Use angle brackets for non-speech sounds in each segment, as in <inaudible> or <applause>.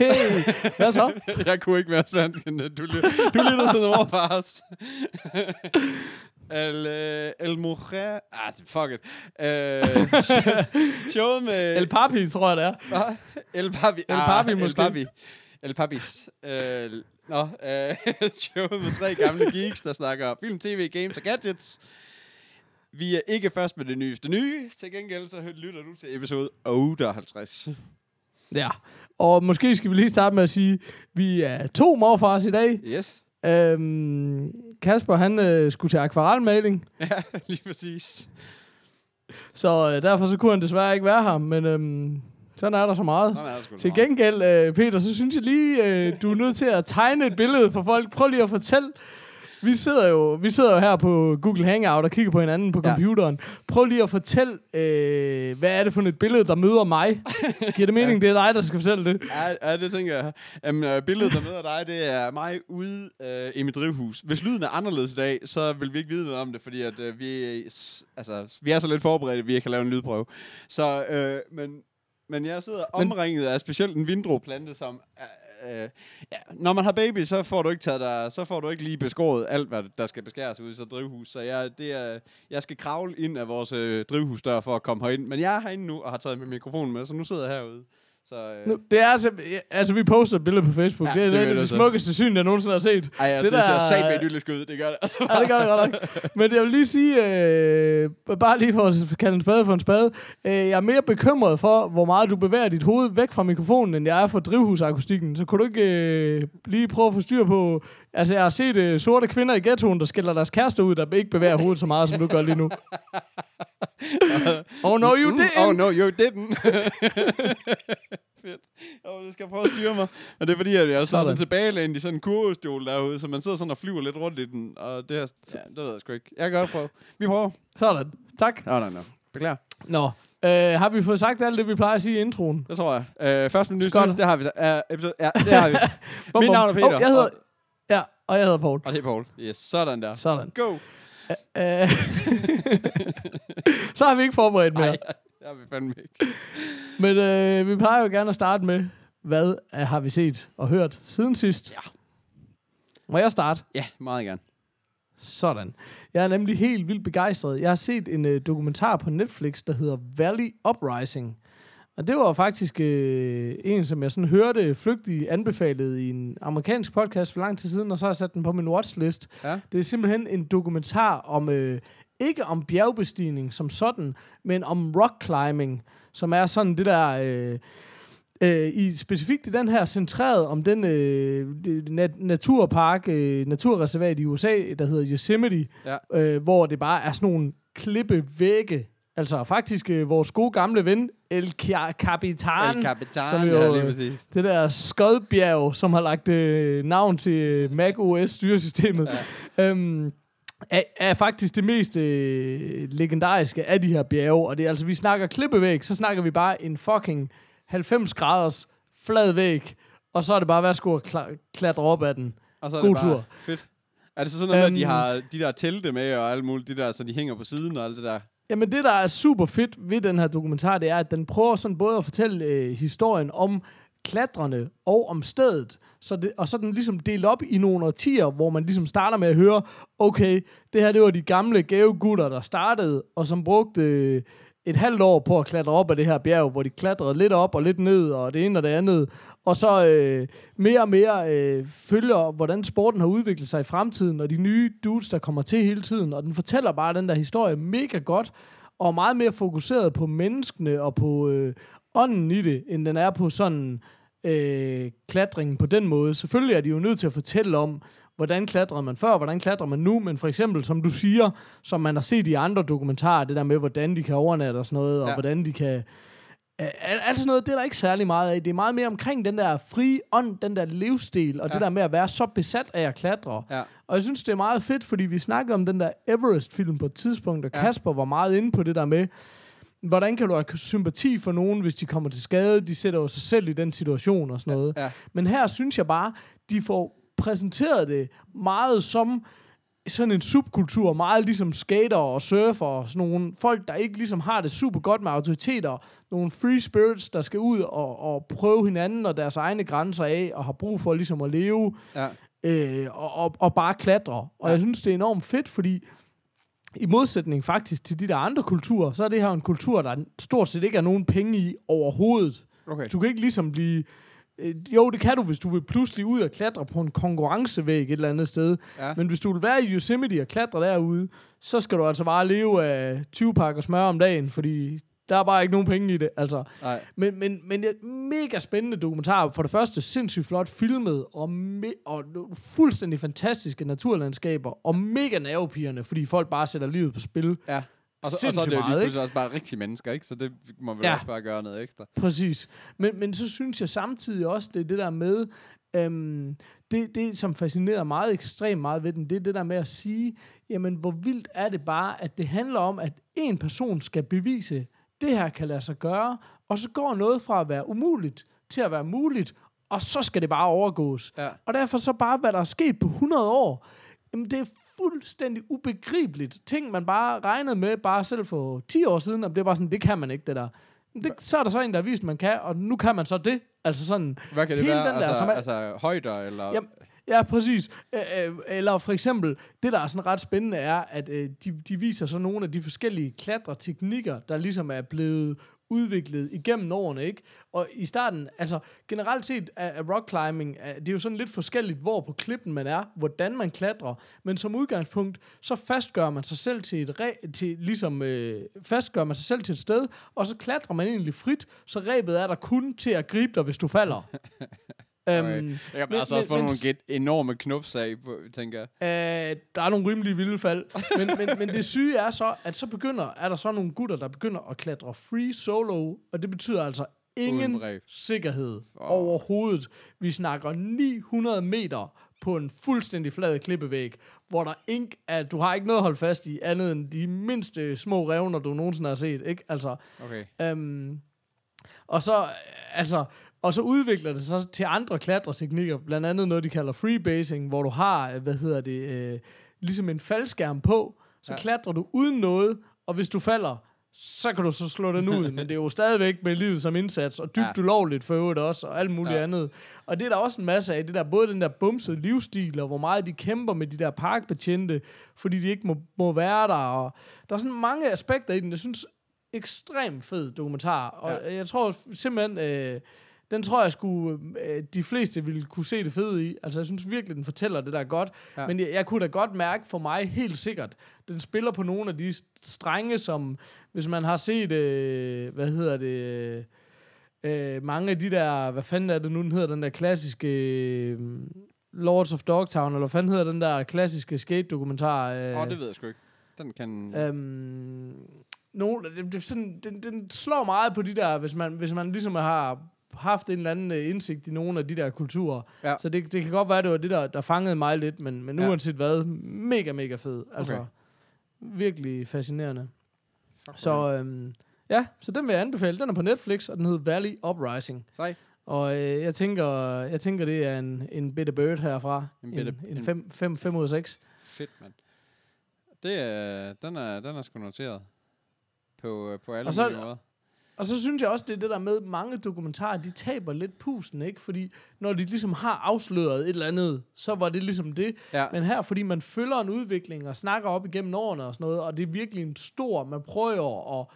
Hey, hvad så? <laughs> jeg kunne ikke være spansk, end du, ly- du lyttede til noget fast. <laughs> El, øh, el Mujer... Ah, fuck it. Uh, <laughs> showet med... El Papi, tror jeg det er. El Papi. El Papi, ah, måske. El Papi. El Papis. Uh, nå, uh, showet med tre gamle geeks, der snakker film, tv, games og gadgets. Vi er ikke først med det nyeste nye. Til gengæld så lytter du til episode 58. Ja. Og måske skal vi lige starte med at sige, at vi er to morfars i dag. Yes. Øhm, Kasper, han øh, skulle til akvarelmaling, <laughs> Ja, lige præcis. så øh, derfor så kunne han desværre ikke være her, men øhm, sådan er der så meget. Sådan er sgu Til gengæld, øh, Peter, så synes jeg lige, øh, du er nødt til at tegne et billede for folk. Prøv lige at fortælle. Vi sidder jo, vi sidder jo her på Google Hangout og kigger på hinanden på Ja. computeren. Prøv lige at fortælle, øh, hvad er det for et billede, der møder mig? Giver det mening, <laughs> det er dig, der skal fortælle det? Ja, ja, det tænker jeg. Jamen, øh, billedet, der møder dig, det er mig ude øh, i mit drivhus. Hvis lyden er anderledes i dag, så vil vi ikke vide noget om det, fordi at, øh, vi, altså, vi er så lidt forberedte, at vi ikke kan lave en lydprøve. Så, øh, men, men jeg sidder Men- omringet af specielt en vindrueplante, som... Øh, øh, ja, når man har baby, så får du ikke taget dig, så får du ikke lige beskåret alt, hvad der skal beskæres ude i så drivhus. Så jeg, det er, jeg skal kravle ind af vores øh, drivhusdør for at komme herind. Men jeg er herinde nu og har taget min mikrofon med, så nu sidder jeg herude. Så, øh, Nu, det er altså, altså, vi poster et billede på Facebook. Ja, det er det det, vil det, jeg det smukkeste syn, jeg nogensinde har set. Ej, ja, det, Det det der... der- ser sat med idyllisk ud, det gør det. Altså, Ja, det gør det godt nok. Men jeg vil lige sige, øh, bare lige for at kalde en spade for en spade, øh, jeg er mere bekymret for, hvor meget du bevæger dit hoved væk fra mikrofonen, end jeg er for drivhusakustikken. Så kunne du ikke øh, lige prøve at få styr på... Altså, jeg har set øh, sorte kvinder i ghettoen, der skiller deres kærester ud, der ikke bevæger hovedet så meget, som du gør lige nu. <laughs> <laughs> oh no, you Mm, didn't! Oh no, you didn't. <laughs> Fedt. Oh, du skal prøve at styre mig. Og det er fordi, at jeg er sådan, tilbagelænt i sådan en kurvestol derude, så man sidder sådan og flyver lidt rundt i den. Og det, er, ja, det ved jeg sgu ikke. Jeg kan godt prøve. Vi prøver. Sådan. Tak. Nå, nej, nej. Beklager. Nå, øh, har vi fået sagt alt det, vi plejer at sige i introen? Det tror jeg. Øh, først med nyt, Godt. det har vi. Uh, episode, ja, det har vi. <laughs> Mit navn er Peter. Oh, jeg hedder, Og, ja, og jeg hedder Paul. og det er Paul. Yes, sådan der. Sådan. Go. Øh, <laughs> så har vi ikke forberedt mere. Nej, det har vi fandme ikke. Men øh, vi plejer jo gerne at starte med, hvad har vi set og hørt siden sidst? Ja. Må jeg starte? Ja, meget gerne. Sådan. Jeg er nemlig helt vildt begejstret. Jeg har set en øh, dokumentar på Netflix, der hedder Valley Uprising. Og det var faktisk øh, en, som jeg sådan hørte flygtigt anbefalet i en amerikansk podcast for lang tid siden, og så har jeg sat den på min watchlist. Ja. Det er simpelthen en dokumentar om, øh, ikke om bjergbestigning som sådan, men om rock climbing, som er sådan det der... Øh, øh, i specifikt i den her centreret om den øh, nat- naturpark, øh, naturreservat i USA, der hedder Yosemite, Ja. øh, hvor det bare er sådan nogle klippevægge. Altså faktisk øh, vores gode gamle ven, El Ca- Capitan, El Capitan, som jo, ja, lige præcis. det der skodbjerg, som har lagt øh, navn til øh, Mac OS styresystemet, ja. øhm, er, er faktisk det mest øh, legendariske af de her bjerge. Og det er altså, vi snakker klippevæg, så snakker vi bare en fucking 90 graders flad væg, og så er det bare værsgo at kla- klatre op ad den. Og så er God det bare tur. Fedt. Er det så sådan noget, um, at de Øhm. har de der telte med og alt muligt, de der, så de hænger på siden og alt det der? Jamen det, der er super fedt ved den her dokumentar, det er, at den prøver sådan både at fortælle øh, historien om klatrerne og om stedet. Så det, og så er den ligesom delt op i nogle årtier, hvor man ligesom starter med at høre, okay, det her det var de gamle gavegutter, der startede, og som brugte øh, et halvt år på at klatre op ad det her bjerg, hvor de klatrede lidt op og lidt ned, og det ene og det andet. Og så øh, mere og mere øh, følger, hvordan sporten har udviklet sig i fremtiden, og de nye dudes, der kommer til hele tiden. Og den fortæller bare den der historie mega godt, og meget mere fokuseret på menneskene og på øh, ånden i det, end den er på sådan øh, klatringen på den måde. Selvfølgelig er de jo nødt til at fortælle om, hvordan klatrede man før, hvordan klatrer man nu, men for eksempel, som du siger, som man har set i andre dokumentarer, det der med, hvordan de kan overnatte og sådan noget, ja. og hvordan de kan al- alt sådan noget, det er der ikke særlig meget af. Det er meget mere omkring den der frie ånd, den der livsstil, og. Ja. det der med at være så besat af at klatre. Ja. Og jeg synes, det er meget fedt, fordi vi snakkede om den der Everest-film på et tidspunkt, og Ja. Kasper var meget inde på det der med, hvordan kan du have sympati for nogen, hvis de kommer til skade? De sætter jo sig selv i den situation og sådan noget. Ja. Men her synes jeg bare, de får præsenteret det meget som sådan en subkultur, meget ligesom skater og surfer og sådan nogle folk, der ikke ligesom har det super godt med autoriteter, nogle free spirits, der skal ud og, og prøve hinanden og deres egne grænser af, og har brug for ligesom at leve Ja. øh, og, og, og bare klatre. Og Ja. ja. jeg synes, det er enormt fedt, fordi i modsætning faktisk til de der andre kulturer, så er det her en kultur, der stort set ikke er nogen penge i overhovedet. Okay. Du kan ikke ligesom blive... øh, Jo, det kan du, hvis du vil pludselig ud og klatre på en konkurrencevæg et eller andet sted. Ja. Men hvis du vil være i Yosemite og klatre derude, så skal du altså bare leve af 20 pakker smør om dagen, fordi der er bare ikke nogen penge i det. Altså. Nej. Men, men, men det er et mega spændende dokumentar. For det første sindssygt flot filmet, og, me- og fuldstændig fantastiske naturlandskaber, og mega nervepirrende, fordi folk bare sætter livet på spil. Ja. Og så, og så er det jo lige pludselig også bare rigtige mennesker, ikke? Så det må vi ja. også bare gøre noget ekstra. Præcis. Men, men så synes jeg samtidig også, det er det der med, øhm, det, det som fascinerer meget ekstremt meget ved den, det er det der med at sige, jamen hvor vildt er det bare, at det handler om, at en person skal bevise, det her kan lade sig gøre, og så går noget fra at være umuligt til at være muligt, og så skal det bare overgås. Ja. Og derfor så bare, hvad der er sket på 100 år, jamen det er fuldstændig ubegribeligt. Ting, man bare regnede med bare selv for 10 år siden, og det er bare sådan, det kan man ikke, det der. Det, så er der så en, der har vist, man kan, og nu kan man så det. Altså sådan, Hvad kan det Hele være? den der, altså, som er- altså højder, eller... Jamen, Ja, præcis. Eller for eksempel, det der er sådan ret spændende er, at øh, de, de viser så nogle af de forskellige klatreteknikker, der ligesom er blevet udviklet igennem årene, ikke? Og i starten, altså generelt set er, er rock climbing, er, det er jo sådan lidt forskelligt, hvor på klippen man er, hvordan man klatrer, men som udgangspunkt, så fastgør man sig selv til et re, til, ligesom, øh, fastgør man sig selv til et sted, og så klatrer man egentlig frit, så rebet er der kun til at gribe dig, hvis du falder. <laughs> Okay. Øhm, Jeg kan men- altså også få men- nogle get enorme knopsag, tænker jeg. Øh, der er nogle rimelige vilde fald. Men, men, men det syge er så, at så begynder, er der så nogle gutter, der begynder at klatre free solo, og det betyder altså ingen sikkerhed Åh. overhovedet. Vi snakker 900 meter på en fuldstændig flad klippevæg, hvor der ikke er, du har ikke noget at holde fast i, andet end de mindste små revner, du nogensinde har set, ikke? Altså, Okay. Øhm, og så, altså, og så udvikler det sig til andre klatreteknikker, blandt andet noget, de kalder freebasing, hvor du har, øh, hvad hedder det, øh, ligesom en faldskærm på, så Ja. klatrer du uden noget, og hvis du falder, så kan du så slå den ud, men det er jo stadigvæk med livet som indsats, og dybt Ja. ulovligt for øvrigt også, og alt muligt ja. andet. Og det er der også en masse af, det der, både den der bumsede livsstil, og hvor meget de kæmper med de der parkbetjente, fordi de ikke må, må være der, og der er sådan mange aspekter i den, jeg synes, ekstremt fed dokumentar, og Ja. jeg tror simpelthen, øh, den tror jeg skulle øh, de fleste ville kunne se det fede i. Altså jeg synes virkelig, den fortæller det der godt. Ja. Men jeg, jeg kunne da godt mærke for mig helt sikkert, den spiller på nogle af de strenge, som hvis man har set, øh, hvad hedder det, øh, mange af de der, hvad fanden er det nu, den hedder, den der klassiske øh, Lords of Dogtown, eller hvad fanden hedder den der klassiske skate-dokumentar? Øh, Åh, oh, det ved jeg sgu ikke. Den kan... Øhm, nogle, det, det, sådan, den, den slår meget på de der, hvis man, hvis man ligesom har haft en eller anden øh, indsigt i nogle af de der kulturer. Ja. Så det, det kan godt være, det var det, der, der fangede mig lidt, men, men Ja. uanset hvad, mega, mega fed. Altså, Okay. virkelig fascinerende. Fuck, Så øhm, ja, så den vil jeg anbefale. Den er på Netflix, og den hedder Valley Uprising. Sej. Og øh, jeg, tænker, jeg tænker, det er en, en bitte bird herfra. En bitte- en, en- 5 fem, fem ud af 6. Fedt, mand. Det er, den er, den er sgu noteret. På, øh, på alle Og så- måder. Og så synes jeg også, det er det der med, mange dokumentarer, de taber lidt pusen, ikke? Fordi når de ligesom har afsløret et eller andet, så var det ligesom det. Ja. Men her, fordi man følger en udvikling og snakker op igennem årene og sådan noget, og det er virkelig en stor, man prøver at,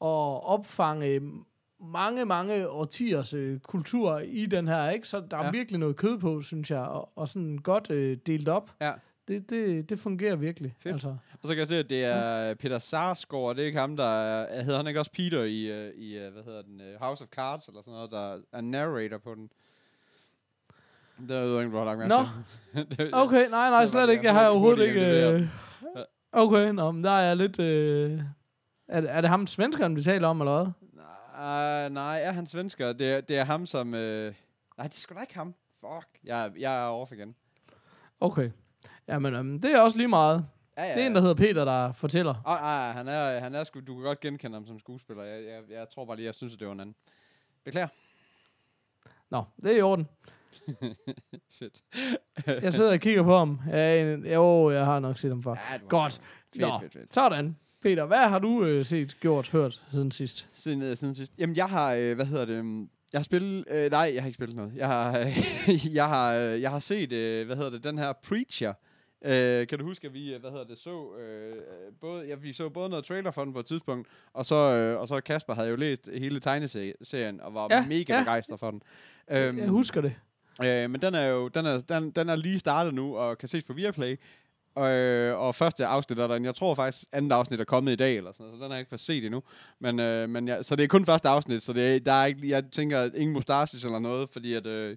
at opfange mange, mange årtiers øh, kultur i den her, ikke? Så der er ja. virkelig noget kød på, synes jeg, og, og sådan godt øh, delt op. Ja. Det, det, det fungerer virkelig. Fedt. Altså. Og så kan jeg se, at det er Peter Sarsgaard, det er ikke ham, der er, hedder han ikke også Peter i, øh, i øh, hvad hedder den, øh, House of Cards, eller sådan noget, der er narrator på den. Det er jo ikke, du har lagt mærke til. <laughs> Okay, nej, nej, slet ikke. Jeg har overhovedet ikke... Øh... Okay, nå, men der er jeg lidt... Øh... Er, det- er det ham svenskeren, vi taler om, eller hvad? Uh, nej, er han svensker? Det, er- det er ham, som... Uh... Nej, det er sgu da ikke ham. Fuck. Jeg, jeg er off igen. Okay. Jamen, øhm, det er også lige meget. Ja, ja, Det er en, der hedder Peter, der fortæller. Oh, ah, han er, han er sgu, du kan godt genkende ham som skuespiller. Jeg, jeg, jeg tror bare lige, jeg synes, at det var en anden. Beklager. Nå, det er i orden. <laughs> Shit. Jeg sidder og kigger på ham. Ja, en, jo, jeg har nok set ham før. Ja, Godt. Fedt, Nå, fedt, fedt. sådan. Peter, hvad har du øh, set, gjort, hørt siden sidst? Siden, øh, siden sidst. Jamen, jeg har, øh, hvad hedder det, øhm, jeg har spillet, øh, nej, jeg har ikke spillet noget. Jeg har, øh, <laughs> jeg har, øh, jeg har set, øh, hvad hedder det, den her Preacher. Øh, kan du huske, at vi, øh, hvad hedder det, så, øh, både, ja, vi så både noget trailer for den på et tidspunkt, og så, øh, og så Kasper havde jo læst hele tegneserien, og var Ja, mega ja. begejstret for den. Øhm, Jeg husker det. Øh, men den er jo den er, den, den er lige startet nu og kan ses på Viaplay. Øh, og første afsnit er der, jeg tror faktisk andet afsnit er kommet i dag, eller sådan noget, så den har jeg ikke fået set endnu. Men, øh, men ja, så det er kun første afsnit, så det er, der er ikke, jeg tænker ingen mustaches eller noget, fordi at, øh,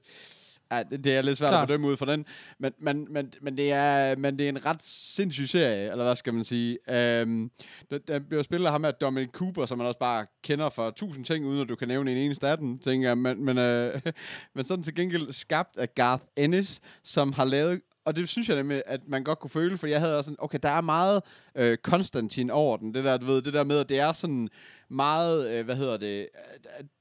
ja, det, det er lidt svært Klart. at bedømme ud fra den. Men, men, men, men, det er, men det er en ret sindssyg serie, eller hvad skal man sige. Øhm, der, der bliver spillet af ham her Dominic Cooper, som man også bare kender for tusind ting, uden at du kan nævne en eneste af dem, tænker jeg. Men, men, øh, <laughs> men sådan til gengæld skabt af Garth Ennis, som har lavet og det synes jeg nemlig, at man godt kunne føle, for jeg havde også sådan, okay, der er meget øh, Konstantin over den. Det der, du ved, det der med, at det er sådan meget, øh, hvad hedder det,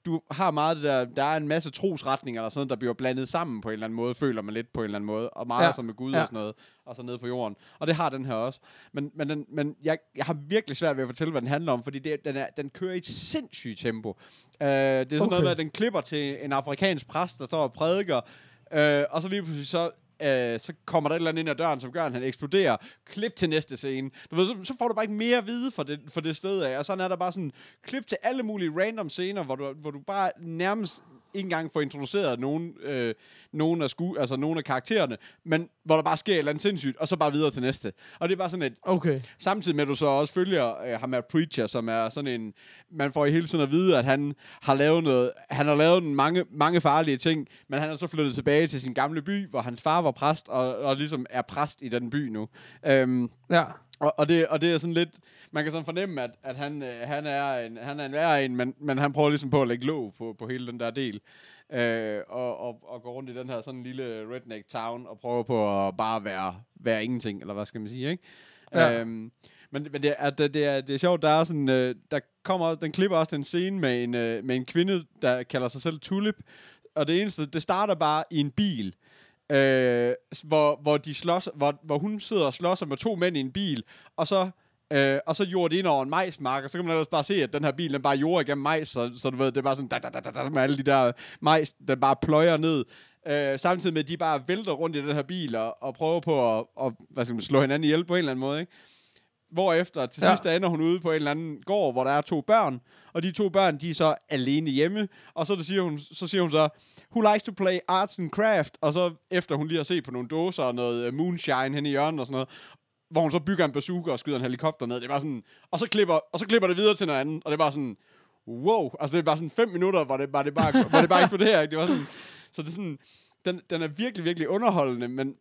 du har meget det der, der er en masse trosretninger eller sådan noget, der bliver blandet sammen på en eller anden måde, føler man lidt på en eller anden måde, og meget Ja, som med Gud ja. og sådan noget, og så nede på jorden. Og det har den her også. Men, men, den, men jeg, jeg har virkelig svært ved at fortælle, hvad den handler om, fordi det, den, er, den kører i et sindssygt tempo. Øh, det er sådan. Okay. noget med, at den klipper til en afrikansk præst, der står og prædiker, øh, og så lige pludselig så øh, så kommer der et eller andet ind ad døren, som gør, at han eksploderer. Klip til næste scene. Du ved, så, så får du bare ikke mere at vide for det, for det sted af. Og sådan er der bare sådan klip til alle mulige random scener, hvor du, hvor du bare nærmest ikke engang får introduceret nogen, øh, nogen, af sku, altså nogen af karaktererne, men hvor der bare sker et eller andet sindssygt, og så bare videre til næste. Og det er bare sådan et, Okay. Samtidig med, at du så også følger øh, ham her Preacher, som er sådan en... Man får hele tiden at vide, at han har lavet noget... Han har lavet mange, mange farlige ting, men han er så flyttet tilbage til sin gamle by, hvor hans far var præst, og, og ligesom er præst i den by nu. Øhm, Ja. og, og, det, og det er sådan lidt... Man kan sådan fornemme, at, at han, øh, han, er en, han er en værre en, men, men han prøver ligesom på at lægge låg på, på hele den der del. Øh, og, og, og gå rundt i den her sådan lille redneck town, og prøve på at bare være, være ingenting, eller hvad skal man sige, ikke? Ja. Øhm, men, men det, er, det, det, er, det er sjovt, der er sådan, øh, der kommer, den klipper også en scene med en, øh, med en kvinde, der kalder sig selv Tulip, og det eneste, det starter bare i en bil, øh, hvor, hvor, de slås, hvor, hvor hun sidder og slås med to mænd i en bil, og så Øh, og så gjorde det ind over en majsmark, og så kan man ellers bare se, at den her bil, den bare jord igennem majs, så, så du ved, det er bare sådan, da, da, da, da, med alle de der majs, der bare pløjer ned. Øh, samtidig med, at de bare vælter rundt i den her bil, og, og prøver på at, og, hvad skal man, slå hinanden ihjel på en eller anden måde, ikke? Hvorefter til Ja. sidst ender hun ude på en eller anden gård, hvor der er to børn, og de to børn, de er så alene hjemme, og så, det siger hun, så siger hun så, who likes to play arts and craft, og så efter hun lige har set på nogle dåser og noget øh, moonshine hen i hjørnet og sådan noget, hvor hun så bygger en bazooka og skyder en helikopter ned, det er bare sådan, og så klipper, og så klipper det videre til noget andet, og det er bare sådan, wow, altså det er bare sådan fem minutter, hvor det, bare, det bare, hvor det bare eksploderer, ikke? Det var sådan, så det er sådan, den, den er virkelig, virkelig underholdende, men,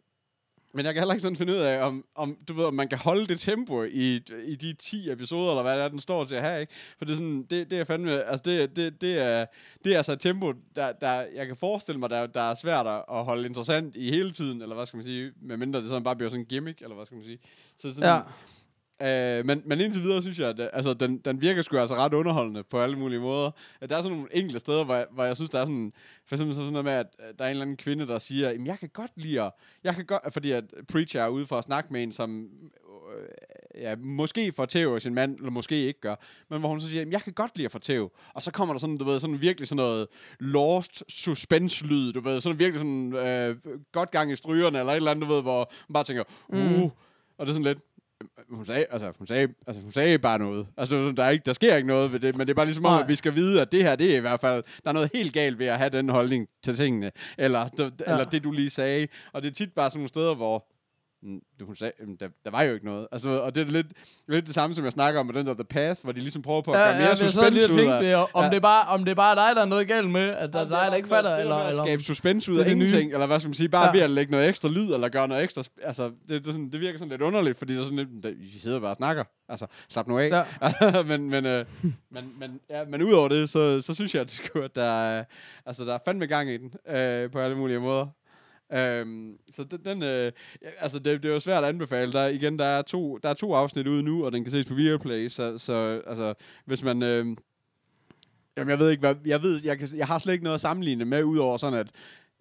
men jeg kan heller ikke sådan finde ud af, om, om, du ved, om man kan holde det tempo i, i de 10 episoder, eller hvad det er, den står til at have, ikke? For det er sådan, det, det er fandme, altså det, det, det, er, det er altså et tempo, der, der, jeg kan forestille mig, der, der er svært at holde interessant i hele tiden, eller hvad skal man sige, medmindre det sådan bare bliver sådan en gimmick, eller hvad skal man sige. Så sådan, Ja. Øh, men, men indtil videre synes jeg, at øh, altså, den, den virker sgu altså ret underholdende på alle mulige måder. Øh, Der er sådan nogle enkelte steder, hvor jeg, hvor jeg synes, der er sådan... For eksempel så sådan noget med, at øh, der er en eller anden kvinde, der siger, Jamen, jeg kan godt lide at... Jeg kan godt, fordi at Preacher er ude for at snakke med en, som øh, ja, måske får tæv sin mand, eller måske ikke gør. Men hvor hun så siger, Jamen, jeg kan godt lide at få tæv. Og så kommer der sådan, du ved, sådan virkelig sådan noget lost suspense-lyd, du ved, sådan virkelig sådan øh, godt gang i strygerne, eller et eller andet, du ved, hvor man bare tænker, uh, Mm. og det er sådan lidt, hun sagde, altså, hun sagde, altså, hun sagde bare noget. Altså, der, er ikke, der sker ikke noget ved det, men det er bare ligesom om, at vi skal vide, at det her, det er i hvert fald, der er noget helt galt ved at have den holdning til tingene, eller, ja. eller det, du lige sagde. Og det er tit bare sådan nogle steder, hvor, "Mm, du, hun sagde, "Jamen, der, der var jo ikke noget. Altså, og det er lidt, lidt det samme, som jeg snakker om med den der The Path, hvor de ligesom prøver på at Ja, gøre ja, mere jeg sad lige suspense ud af. det, om, Ja. det er bare, om det er bare dig, der er noget galt med, at der er dig, der ikke fatter, det, eller... eller, skabe suspense ud det af det nye. ingenting, eller hvad skal man sige, bare Ja. ja. ved at lægge noget ekstra lyd, eller gøre noget ekstra, altså, det, det, sådan, det virker sådan lidt underligt, fordi der er sådan lidt, "Da- I sidder bare og snakker, altså, slap nu af. Ja. <laughs> men, men, øh, men, men, ja, men udover det, så, så synes jeg, at, sgu, at der, er, altså, der er fandme gang i den, øh, på alle mulige måder. Øhm, så den, den øh, altså det, det er jo svært at anbefale. Der, igen, der er, to, der er to afsnit ude nu, og den kan ses på Viaplay, så, så altså, hvis man... Øh, jamen, jeg ved ikke, hvad... Jeg, ved, jeg, kan, jeg har slet ikke noget at sammenligne med, udover sådan at...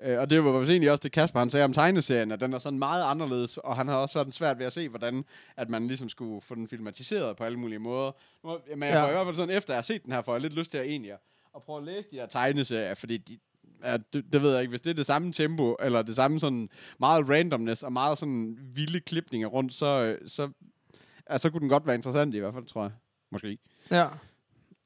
Øh, og det var vist egentlig også det, Kasper han sagde om tegneserien, at den er sådan meget anderledes, og han har også været svært ved at se, hvordan at man ligesom skulle få den filmatiseret på alle mulige måder. Men jeg Ja. får i hvert fald sådan, efter jeg har set den her, får jeg lidt lyst til at egentlig at, at prøve at læse de her tegneserier, fordi de, ja, det, det ved jeg ikke, hvis det er det samme tempo, eller det samme sådan meget randomness, og meget sådan vilde klipninger rundt, så, øh, så, ja, så kunne den godt være interessant i hvert fald, tror jeg. Måske. Ja,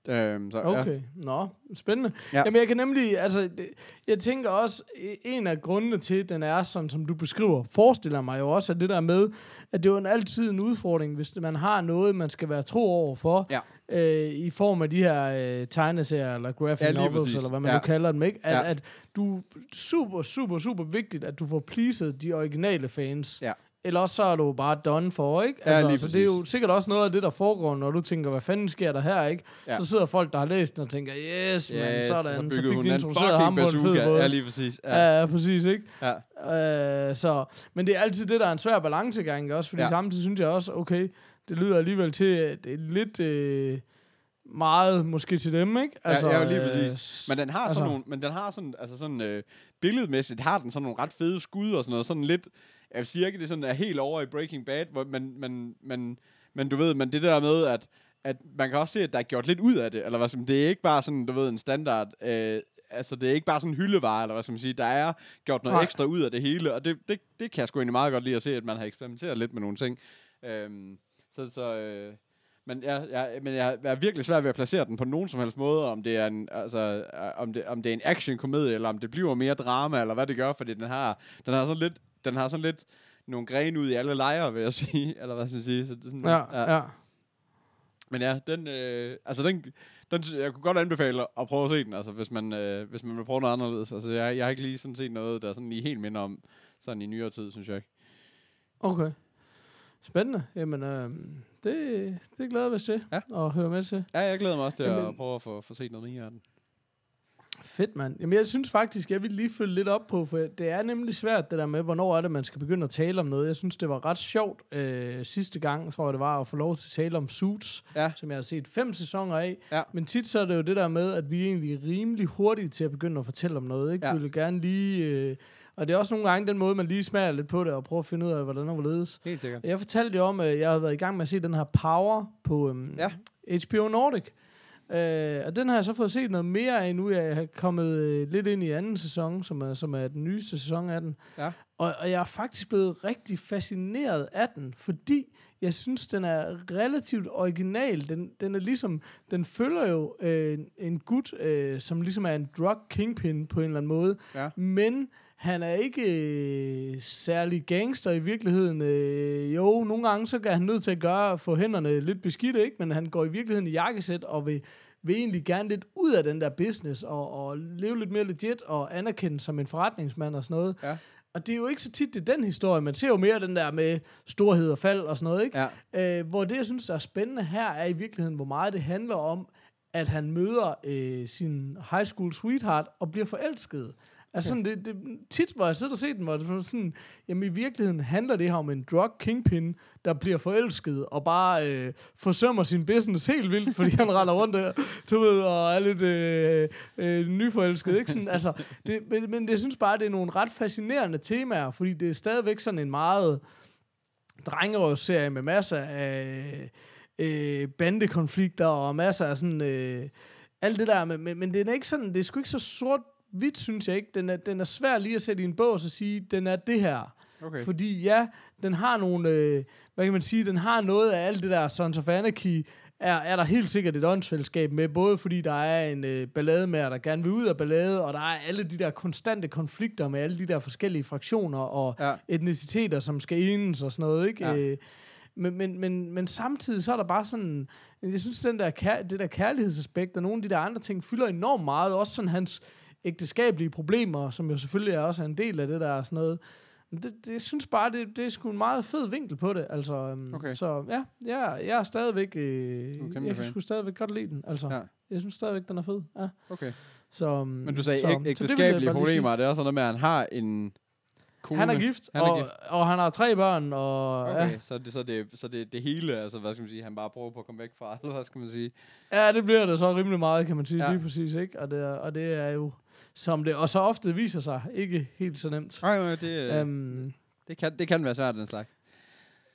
Øhm, så, okay. Ja. Nå, spændende. Ja. Jamen, jeg kan nemlig, altså, det, jeg tænker også, e- en af grundene til, at den er sådan, som du beskriver, forestiller mig jo også, at det der med, at det er jo en altid en udfordring, hvis man har noget, man skal være tro over for, Ja. øh, i form af de her øh, tegneserier, eller graphic Ja, novels, præcis. eller hvad man Ja. nu kalder dem, ikke? At, Ja. at du super, super, super vigtigt, at du får pleased de originale fans. Ja. Eller også så er du bare done for, ikke? Ja, lige så det er jo sikkert også noget af det, der foregår, når du tænker, hvad fanden sker der her, ikke? Ja. Så sidder folk, der har læst den og tænker, yes, man, Yes, sådan, så byggede fik de introduceret ham på en fed måde. Ja, lige præcis. Ja. Ja, ja, præcis, ikke? Ja. Øh, så, men det er altid det, der er en svær balancegang, også? Fordi ja. Samtidig synes jeg også, okay, det lyder alligevel til, at det er lidt øh, meget måske til dem, ikke? Altså, ja, ja, lige øh, præcis. Men den har altså- sådan nogle, men den har sådan, altså sådan øh, billedmæssigt har den sådan nogle ret fede skud og sådan noget, sådan lidt, jeg siger ikke, det sådan er helt over i Breaking Bad, hvor, men, men, men, men du ved, men det der med, at, at man kan også se, at der er gjort lidt ud af det, eller hvad som, det er ikke bare sådan, du ved, en standard, øh, altså det er ikke bare sådan en hyldevare, eller hvad skal man sige, der er gjort noget Nej. Ekstra ud af det hele, og det, det, det kan jeg sgu egentlig meget godt lide at se, at man har eksperimenteret lidt med nogle ting. Øhm, så, så øh, men jeg, jeg, men jeg, jeg er virkelig svært ved at placere den på nogen som helst måde, om det er en, altså, øh, om det, om det er en action-komedie, eller om det bliver mere drama, eller hvad det gør, fordi den har, den har sådan lidt, den har sådan lidt nogle grene ud i alle lejre, vil jeg sige, <laughs> eller hvad skal man sige. Så det er sådan, Ja, ja. Men ja, den, øh, altså den, den, jeg kunne godt anbefale at prøve at se den, altså hvis man, øh, hvis man vil prøve noget anderledes. Altså jeg, jeg har ikke lige sådan set noget, der sådan lige helt minder om sådan i nyere tid, synes jeg. Okay. Spændende. Jamen, øh, det, det glæder jeg mig til Ja. at høre med til. Ja, jeg glæder mig også til Jamen- at prøve at få, få set noget mere af den. Fedt, mand. Jamen, jeg synes faktisk, jeg vil lige følge lidt op på, for det er nemlig svært, det der med, hvornår er det, man skal begynde at tale om noget. Jeg synes, det var ret sjovt øh, sidste gang, tror jeg det var, at få lov til at tale om Suits, Ja. som jeg har set fem sæsoner af. Ja. Men tit så er det jo det der med, at vi er egentlig rimelig hurtige til at begynde at fortælle om noget. Ikke? Ja. Vi vil gerne lige... Øh, og det er også nogle gange den måde, man lige smager lidt på det, og prøver at finde ud af, hvordan og hvorledes. Helt sikkert. Jeg fortalte jo om, at jeg har været i gang med at se den her Power på øhm, Ja. HBO Nordic. Øh, og den har jeg så fået set noget mere af nu. Jeg har kommet øh, lidt ind i anden sæson, som er, som er den nyeste sæson af den. Ja. Og, og jeg er faktisk blevet rigtig fascineret af den, fordi jeg synes, den er relativt original. Den, den er ligesom, den følger jo øh, en gut, øh, som ligesom er en drug kingpin på en eller anden måde. Ja. Men han er ikke øh, særlig gangster i virkeligheden. Øh, jo, nogle gange så er han nødt til at gøre få hænderne lidt beskidte, ikke? men han går i virkeligheden i jakkesæt og vil, vil egentlig gerne lidt ud af den der business og, og leve lidt mere legit og anerkendt som en forretningsmand og sådan noget. Ja. Og det er jo ikke så tit, det er den historie. Man ser jo mere den der med storhed og fald og sådan noget, ikke? Ja. Øh, hvor det, jeg synes, der er spændende her, er i virkeligheden, hvor meget det handler om, at han møder øh, sin high school sweetheart og bliver forelsket. Altså sådan, det, det, tit, hvor jeg sidder og ser den, hvor det sådan, jamen i virkeligheden handler det her om en drug kingpin, der bliver forelsket og bare øh, forsømmer sin business helt vildt, fordi han render rundt der, du ved, og er lidt øh, øh, nyforelsket, ikke? Sådan, altså, det, men, men jeg synes bare, det er nogle ret fascinerende temaer, fordi det er stadigvæk sådan en meget drengerøvsserie med masser af øh, bandekonflikter og masser af sådan øh, alt det der, men, men, men den er ikke sådan, det er sgu ikke så sort hvidt, synes jeg ikke. Den er, den er svær lige at sætte i en bås og sige, den er det her. Okay. Fordi ja, den har nogle, øh, hvad kan man sige, den har noget af alt det der Sons of Anarchy er, er der helt sikkert et åndsfællesskab med, både fordi der er en øh, ballade med, der gerne vil ud af ballade, og der er alle de der konstante konflikter med alle de der forskellige fraktioner og Ja. etniciteter, som skal enes og sådan noget, ikke? Ja. Øh, men, men, men, men samtidig så er der bare sådan, jeg synes, den der det der kærlighedsaspekt og nogle af de der andre ting fylder enormt meget. Også sådan hans ægteskabelige problemer, som jo selvfølgelig er også er en del af det der sådan noget. Men det, det, jeg synes bare, det, det er sgu en meget fed vinkel på det. Altså, øhm, Okay. Så ja, jeg, jeg er stadigvæk... Øh, er jeg kan sgu stadigvæk godt lide den. Altså, Ja. ja. Jeg synes stadigvæk, den er fed. Ja. Okay. Så, øhm, Men du sagde æg- ægteskabelige problemer, det er også noget med, at han har en kone. Han er gift, Han er og, gift. og han har tre børn, og Okay, ja, så, det, så, det, så det, det hele, altså hvad skal man sige, han bare prøver på at komme væk fra, <laughs> eller hvad skal man sige? ja, det bliver det så rimelig meget, kan man sige, Ja. lige præcis, ikke? Og det, er, og det er jo, som det og så ofte viser sig, ikke helt så nemt. Nej, nej, det, Øhm, det, kan, det kan være svært, den slags.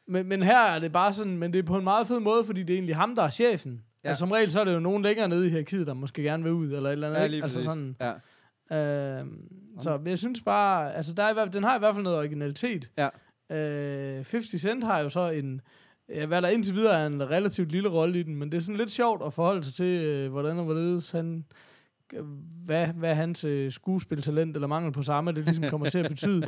Men, men her er det bare sådan, men det er på en meget fed måde, fordi det er egentlig ham, der er chefen. Ja. Altså, som regel så er det jo nogen længere nede i hierarkiet, der måske gerne vil ud, eller et eller andet. Ja, ikke? lige altså sådan, Ja. Øhm, så jeg synes bare, altså der er, i hvert- den har i hvert fald noget originalitet. Ja. Øh, 50 Cent har jo så en, ja, hvad der indtil videre er en relativt lille rolle i den, men det er sådan lidt sjovt at forholde sig til, øh, hvordan og hvorledes han, øh, hvad, hvad hans øh, skuespiltalent eller mangel på samme, det ligesom kommer til at betyde. <laughs>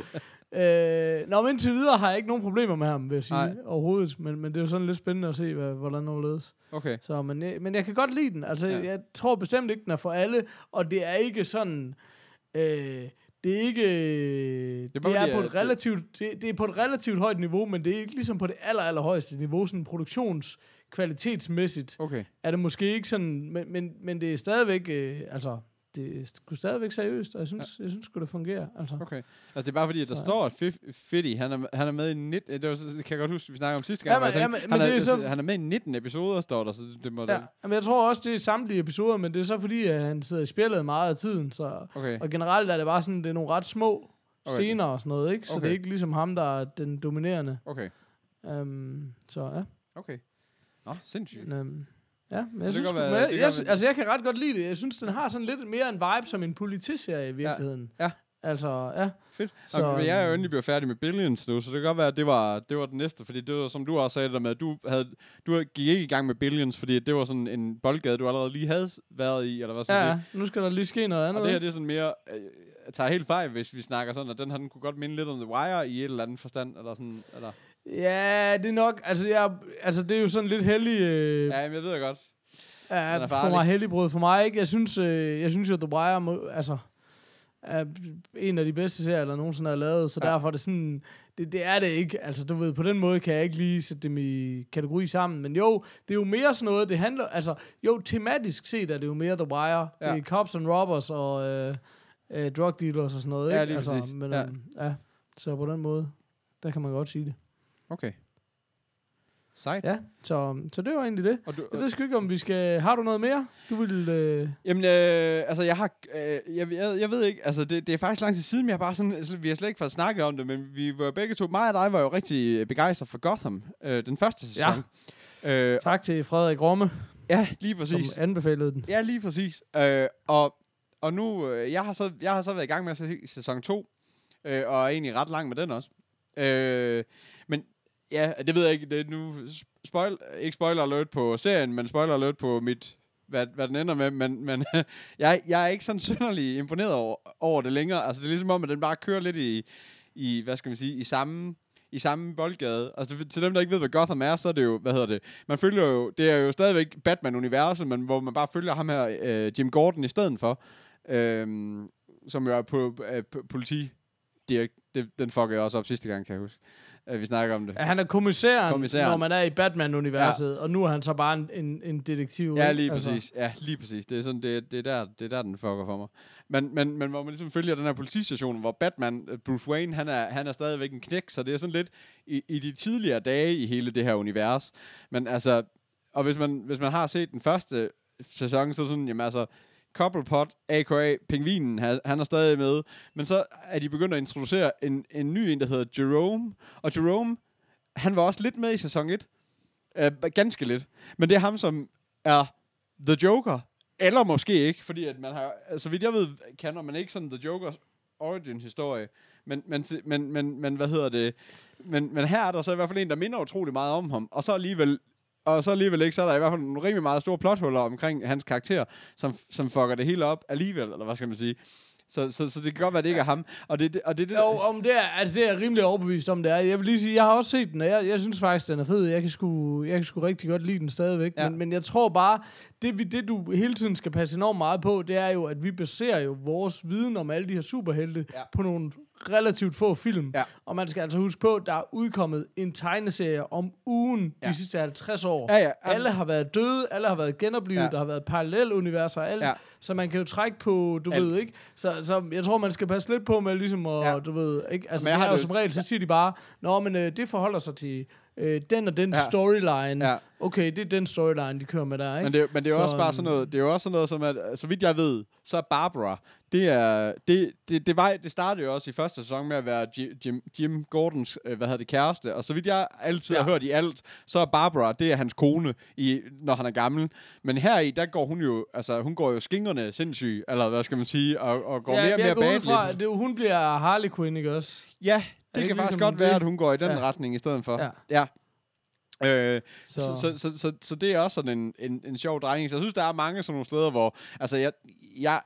øh, nå, men indtil videre har jeg ikke nogen problemer med ham, vil jeg sige, Nej. Overhovedet, men, men det er jo sådan lidt spændende at se, hvad, hvordan og hvorledes. Okay. Så, men, jeg, men jeg kan godt lide den. Altså, Ja. jeg tror bestemt ikke, den er for alle, og det er ikke sådan... Øh, det er ikke... Det, er det, er på et relativt, det, det er på et relativt højt niveau, men det er ikke ligesom på det aller, aller højeste niveau, sådan produktionskvalitetsmæssigt Okay. er det måske ikke sådan, men, men, men det er stadigvæk, øh, altså, det er sgu stadigvæk seriøst, og jeg synes, ja. jeg synes sgu, det fungerer, altså. Okay. Altså, det er bare fordi, at der Så- står, at Fiddy, han er, han er med i 19... Det, var, det kan jeg godt huske, vi snakkede om sidste gang. Ja, men- tænkte, ja, men- han, men er, det er så- han er med i 19 episoder, står der, så det, må... Ja, men jeg tror også, det er samtlige episoder, men det er så fordi, at han sidder i spillet meget af tiden, så... Okay. Og generelt er det bare sådan, det er nogle ret små okay. scener og sådan noget, ikke? Så Okay. det er ikke ligesom ham, der er den dominerende. Okay. Um, så ja. Okay. Nå, sindssygt. Men, um, ja, men jeg synes, godt sgu- være- jeg, det jeg, være- altså jeg kan ret godt lide det. Jeg synes, den har sådan lidt mere en vibe som en politiserie i virkeligheden. Ja. Altså, ja. Fedt. Så, Så, jeg er jo øhm, endelig blevet færdig med Billions nu, så det kan godt være, at det var, det var den næste, fordi det var, som du også sagde det der med, at du, havde, du gik ikke i gang med Billions, fordi det var sådan en boldgade, du allerede lige havde været i, eller hvad skal Ja, sige. ja, nu skal der lige ske noget andet. Og det her, det er sådan mere, øh, jeg tager helt fejl, hvis vi snakker sådan, at den her, den kunne godt minde lidt om The Wire i et eller andet forstand, eller sådan, eller... Ja, det er nok, altså, jeg, altså det er jo sådan lidt heldig, øh, Ja, men jeg ved det godt. ja, for mig heldigbrød for mig, ikke? Jeg synes, øh, jeg synes jo, The Wire, må, altså, er en af de bedste serier, der nogensinde er lavet, så Ja. ja. derfor er det sådan, det, det er det ikke. Altså, du ved, på den måde kan jeg ikke lige sætte dem i kategori sammen, men jo, det er jo mere sådan noget, det handler, altså, jo, tematisk set er det jo mere The Wire. Ja. Ja. Det er cops and robbers og øh, øh, drug dealers og sådan noget, Ja, ikke? lige altså, præcis. Men, Ja. ja. ja. Så på den måde, der kan man godt sige det. Okay. Sejt. Ja, så, så det var egentlig det. Og du, Jeg ved sgu ikke, om vi skal... Har du noget mere, du vil... Øh... Jamen, øh, altså, jeg har... Øh, jeg, jeg, jeg ved ikke, altså, det, det er faktisk lang tid siden, men jeg har bare sådan... Altså, vi har slet ikke fået snakket om det, men vi var begge to... Mig og dig var jo rigtig begejstret for Gotham, øh, den første sæson. Ja. Øh, Tak til Frederik Romme, ja, lige som præcis. anbefalede den. Ja, lige præcis. Øh, og, og nu... Øh, jeg, har så, jeg har så været i gang med at se sæson 2, øh, og er egentlig ret lang med den også. Øh, ja, det ved jeg ikke. Det er nu spoil, ikke spoiler alert på serien, men spoiler alert på mit hvad, hvad den ender med, men, men <laughs> jeg, jeg er ikke sådan synderlig imponeret over, over det længere. Altså, det er ligesom om, at den bare kører lidt i, i hvad skal man sige, i samme, i samme boldgade. Altså, til dem, der ikke ved, hvad Gotham er, så er det jo, hvad hedder det, man følger jo, det er jo stadigvæk Batman-universet, men hvor man bare følger ham her, øh, Jim Gordon, i stedet for, øh, som jo er på, øh, politi, det, den fuckede jeg også op sidste gang, kan jeg huske. Øh, vi snakker om det. Ja, han er kommissæren, Kommissæren. når man er i Batman-universet, ja. og nu er han så bare en, en, en detektiv. Ja, lige præcis. Ja, lige præcis. Det er, sådan, det, det, er der, det er der, den fucker for mig. Men, men, men hvor man ligesom følger den her politistation, hvor Batman, øh, Bruce Wayne, han er, han er stadigvæk en knæk, så det er sådan lidt i, i de tidligere dage i hele det her univers. Men altså, og hvis man, hvis man har set den første sæson, så sådan, jamen altså, Cobblepot, a.k.a. Pingvinen, han, han er stadig med. Men så er de begyndt at introducere en, en ny en, der hedder Jerome. Og Jerome, han var også lidt med i sæson 1. Uh, øh, ganske lidt. Men det er ham, som er The Joker. Eller måske ikke, fordi at man har, så vidt jeg ved, kender man ikke sådan The Jokers origin-historie. Men, men, men, men, men, hvad hedder det? Men, men her er der så i hvert fald en, der minder utrolig meget om ham. Og så alligevel og så alligevel ikke, så er der i hvert fald nogle rimelig meget store plothuller omkring hans karakter, som, som fucker det hele op alligevel, eller hvad skal man sige. Så, så, så det kan godt være, at det ikke er ham. Og det, og det, det Jo, om det er, altså det er jeg rimelig overbevist om, det er. Jeg vil lige sige, jeg har også set den, og jeg, jeg synes faktisk, den er fed. Jeg kan sgu, jeg kan sgu rigtig godt lide den stadigvæk. Ja. Men, men jeg tror bare, det, vi, det du hele tiden skal passe enormt meget på, det er jo, at vi baserer jo vores viden om alle de her superhelte ja. på nogle relativt få film. Ja. Og man skal altså huske på, at der er udkommet en tegneserie om ugen Ja. de sidste 50 år. Ja, ja. Alle har været døde, alle har været genoplevet, Ja. der har været paralleluniverser og alt. Ja. Så man kan jo trække på, du Alt. ved ikke. Så, så jeg tror, man skal passe lidt på med ligesom at, Ja. du ved, ikke? Altså, Men jeg det har er jo som regel, så siger de bare, Nå, men øh, det forholder sig til øh, den og den Ja. storyline. Ja. Okay, det er den storyline, de kører med der, ikke? Men det, men det er jo Så, også bare sådan øhm, noget, det er jo også sådan noget som, at, så vidt jeg ved, så er Barbara, det er, det, det, det, var, det startede jo også i første sæson med at være Jim, Jim, Gordons, øh, hvad hedder det, kæreste, og så vidt jeg altid ja. Har hørt i alt, så er Barbara, det er hans kone, i, når han er gammel. Men her i, der går hun jo, altså hun går jo skingerne sindssyg, eller hvad skal man sige, og, og går ja, mere og mere badelig. fra, det, hun bliver Harley Quinn, ikke også? Ja, det kan faktisk ligesom godt være, at hun går i den Ja. retning i stedet for. Ja. ja. Øh, Så, så, så, så, så, så det er også sådan en, en, en sjov drejning. Så jeg synes, der er mange sådan nogle steder, hvor... Altså, jeg, jeg,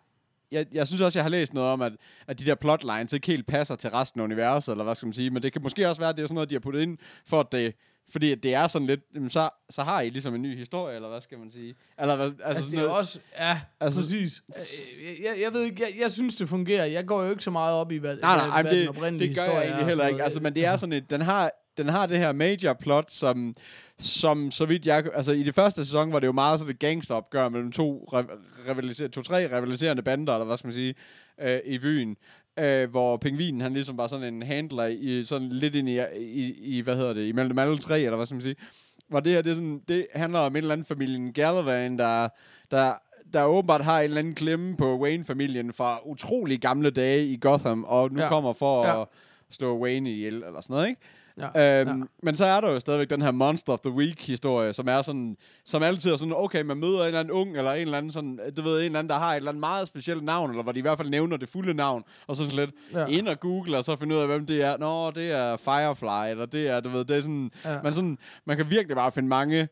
jeg, jeg synes også, jeg har læst noget om, at, at de der plotlines ikke helt passer til resten af universet, eller hvad skal man sige. Men det kan måske også være, at det er sådan noget, de har puttet ind, for at det... Fordi det er sådan lidt... Jamen, så, så har I ligesom en ny historie, eller hvad skal man sige? Eller hvad, altså, Altså, sådan det er noget, også... Ja, Altså- altså, præcis. Øh, Jeg, jeg, jeg ved ikke, jeg, jeg synes, det fungerer. Jeg går jo ikke så meget op i, hvad, Nej, nej, hvad, men den det, oprindelige det gør historie jeg egentlig heller ikke. Altså, men det er sådan et, den har, den har det her major plot, som, som så vidt jeg... Altså, i det første sæson var det jo meget sådan et gangsteropgør mellem to, rivaliser, to-tre rivaliserende bander, eller hvad skal man sige, øh, i byen. Øh, hvor pingvinen, han ligesom var sådan en handler i, sådan lidt ind i, i, i, hvad hedder det, imellem dem alle tre, eller hvad skal man sige. Hvor det her, det, er sådan, det handler om en eller anden familien Gallivan, der, der, der åbenbart har en eller anden klemme på Wayne-familien fra utrolig gamle dage i Gotham, og nu. Ja. kommer for Ja. at slå Wayne ihjel, eller sådan noget, ikke? Ja. Øhm, ja. Men så er der jo stadigvæk den her Monster of the Week-historie, som er sådan, som altid er sådan, okay, man møder en eller anden ung, eller en eller anden sådan, du ved, en eller anden, der har et eller andet meget specielt navn, eller hvor de i hvert fald nævner det fulde navn, og så sådan lidt Ja. ind og google, og så finde ud af, hvem det er. Nå, det er Firefly, eller det er, du ved, det er sådan, Ja. man, sådan, man kan virkelig bare finde mange,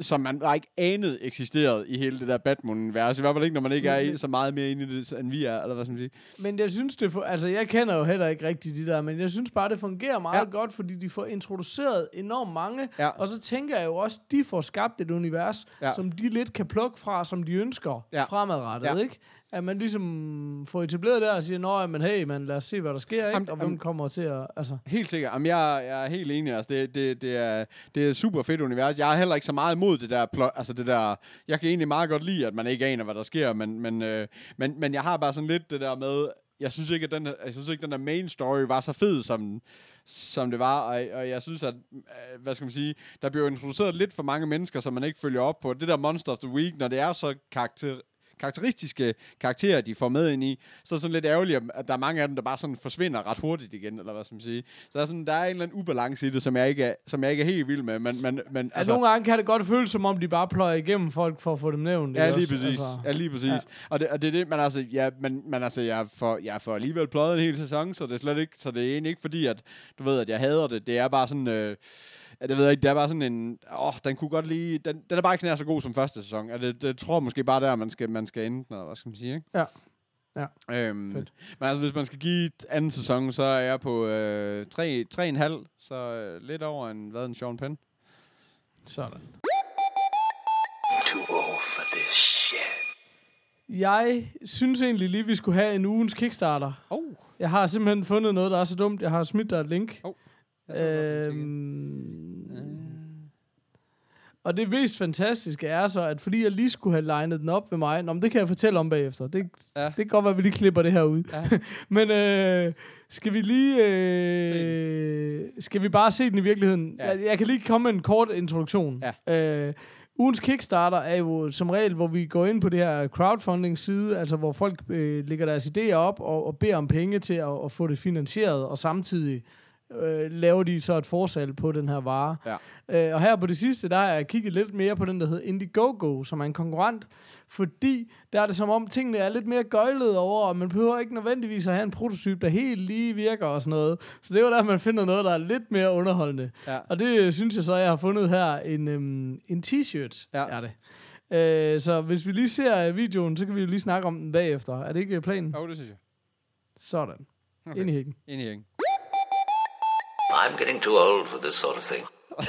som man bare ikke anede eksisterede i hele det der Batman-univers. I hvert fald ikke, når man ikke er så meget mere inde i det, end vi er, eller hvad skal man sige. Men jeg synes, det for, altså jeg kender jo heller ikke rigtig de der, men jeg synes bare, det fungerer meget Ja. godt, fordi de får introduceret enormt mange, Ja. og så tænker jeg jo også, de får skabt et univers, Ja. som de lidt kan plukke fra, som de ønsker Ja. fremadrettet, ja. ikke? At man ligesom får etableret der og siger, nå, men hey, man, lad os se, hvad der sker, ikke? Jamen, og hvem kommer til at, altså... Helt sikkert. Jamen, jeg, jeg er helt enig. Altså, det, det, det, er, det er et super fedt univers. Jeg er heller ikke så meget imod det der plot. Altså, det der... Jeg kan egentlig meget godt lide, at man ikke aner, hvad der sker, men, men, øh, men, men jeg har bare sådan lidt det der med... Jeg synes ikke, at den, jeg synes ikke, den der main story var så fed, som, som det var, og, og jeg synes, at, øh, hvad skal man sige, der bliver introduceret lidt for mange mennesker, som man ikke følger op på. Det der Monster of the Week, når det er så karakter, karakteristiske karakterer, de får med ind i, så er det sådan lidt ærgerligt, at der er mange af dem, der bare sådan forsvinder ret hurtigt igen, eller hvad skal man sige. Så der er, sådan, der er en eller anden ubalance i det, som jeg ikke er, som jeg ikke er helt vild med, men, men, men Altså, altså, nogle gange kan det godt føles, som om de bare pløjer igennem folk for at få dem nævnt. Ja, lige også? præcis. Altså, ja, lige præcis. Ja. Og, det, og det er det, men altså, ja, men, men altså, jeg får, jeg får alligevel pløjet en hel sæson, så det er slet ikke, så det er egentlig ikke fordi, at du ved, at jeg hader det. Det er bare sådan, øh, ja, det ved jeg ikke, det er bare sådan en, åh, den kunne godt lige, den, den er bare ikke nær så god som første sæson. Ja, det, det tror jeg måske bare der, man skal, man skal ende, eller hvad skal man sige, ikke? Ja. Ja. Øhm, Fedt. men altså, hvis man skal give et anden sæson, så er jeg på øh, 3, 3,5, så øh, lidt over en, hvad en Sean Penn. Sådan. Too old for this shit. Jeg synes egentlig lige, vi skulle have en ugens Kickstarter. Oh. Jeg har simpelthen fundet noget, der er så dumt. Jeg har smidt dig et link. Oh. Øhm, og det mest fantastiske er så, at fordi jeg lige skulle have legnet den op ved mig, Nå, men det kan jeg fortælle om bagefter. Det, Ja. det kan godt være, at vi lige klipper det her ud. Ja. <laughs> men øh, skal vi lige... Øh, skal vi bare se den i virkeligheden? Ja. Jeg, jeg kan lige komme med en kort introduktion. Ja. Øh, ugens Kickstarter er jo som regel, hvor vi går ind på det her crowdfunding-side, altså hvor folk øh, lægger deres idéer op og, og beder om penge til at, at få det finansieret, og samtidig øh, laver de så et forsalg på den her vare. Ja. Øh, og her på det sidste, der har jeg kigget lidt mere på den, der hedder Indiegogo, som er en konkurrent, fordi der er det som om, tingene er lidt mere gøjlet over, og man behøver ikke nødvendigvis at have en prototype, der helt lige virker og sådan noget. Så det er jo der, man finder noget, der er lidt mere underholdende. Ja. Og det øh, synes jeg så, jeg har fundet her, en, øhm, en t-shirt Ja. er det. Øh, så hvis vi lige ser øh, videoen, så kan vi jo lige snakke om den bagefter. Er det ikke øh, planen? Jo, det synes jeg. Sådan. Okay. Ind i hækken. Ind i hækken. I'm getting too old for this sort of thing. <laughs>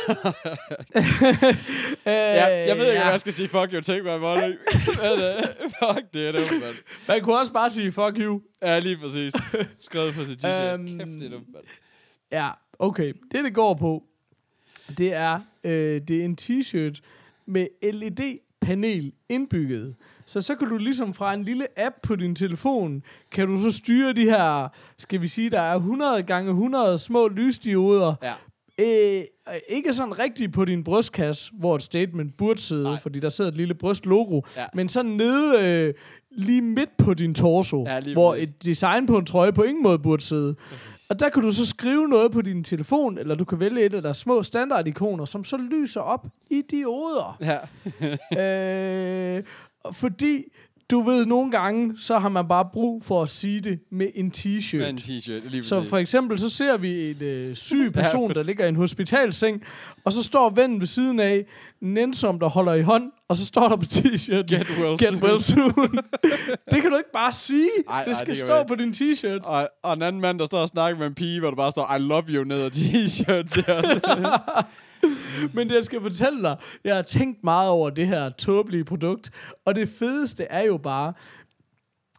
Ja, jeg ved ikke, ja. hvad jeg skal sige. Fuck you, take my money. <laughs> Men, uh, fuck, det er dumt, mand. Man kunne også bare sige, fuck you. Ja, lige præcis. Skrevet på sit t-shirt. Øhm, Kæft, det er dumt, mand. Ja, okay. Det, det går på, det er, øh, det er en t-shirt med LED-panel indbygget. Så så kan du ligesom fra en lille app på din telefon, kan du så styre de her, skal vi sige, der er 100 gange 100 små lysdioder. Ja. Øh, ikke sådan rigtigt på din brystkasse, hvor et statement burde sidde, Nej. Fordi der sidder et lille brystlogo, Ja. men sådan nede øh, lige midt på din torso, Ja, hvor et design på en trøje på ingen måde burde sidde. Og der kan du så skrive noget på din telefon, eller du kan vælge et af deres små standardikoner, som så lyser op i dioder. Ja. <laughs> øh, fordi, du ved, nogle gange, så har man bare brug for at sige det med en t-shirt. Med en t-shirt, lige. Så for eksempel, så ser vi en øh, syg person, der ligger i en hospitalseng, og så står vennen ved siden af, nænsom, der holder i hånd, og så står der på t-shirten, Get well Get soon. well soon. <laughs> det kan du ikke bare sige. Ej, det ej, skal det kan stå på din t-shirt. Og, og en anden mand, der står og snakker med en pige, hvor der bare står, I love you, ned ad t-shirt. <laughs> <laughs> Men det, jeg skal fortælle dig, jeg har tænkt meget over det her tåbelige produkt, og det fedeste er jo bare,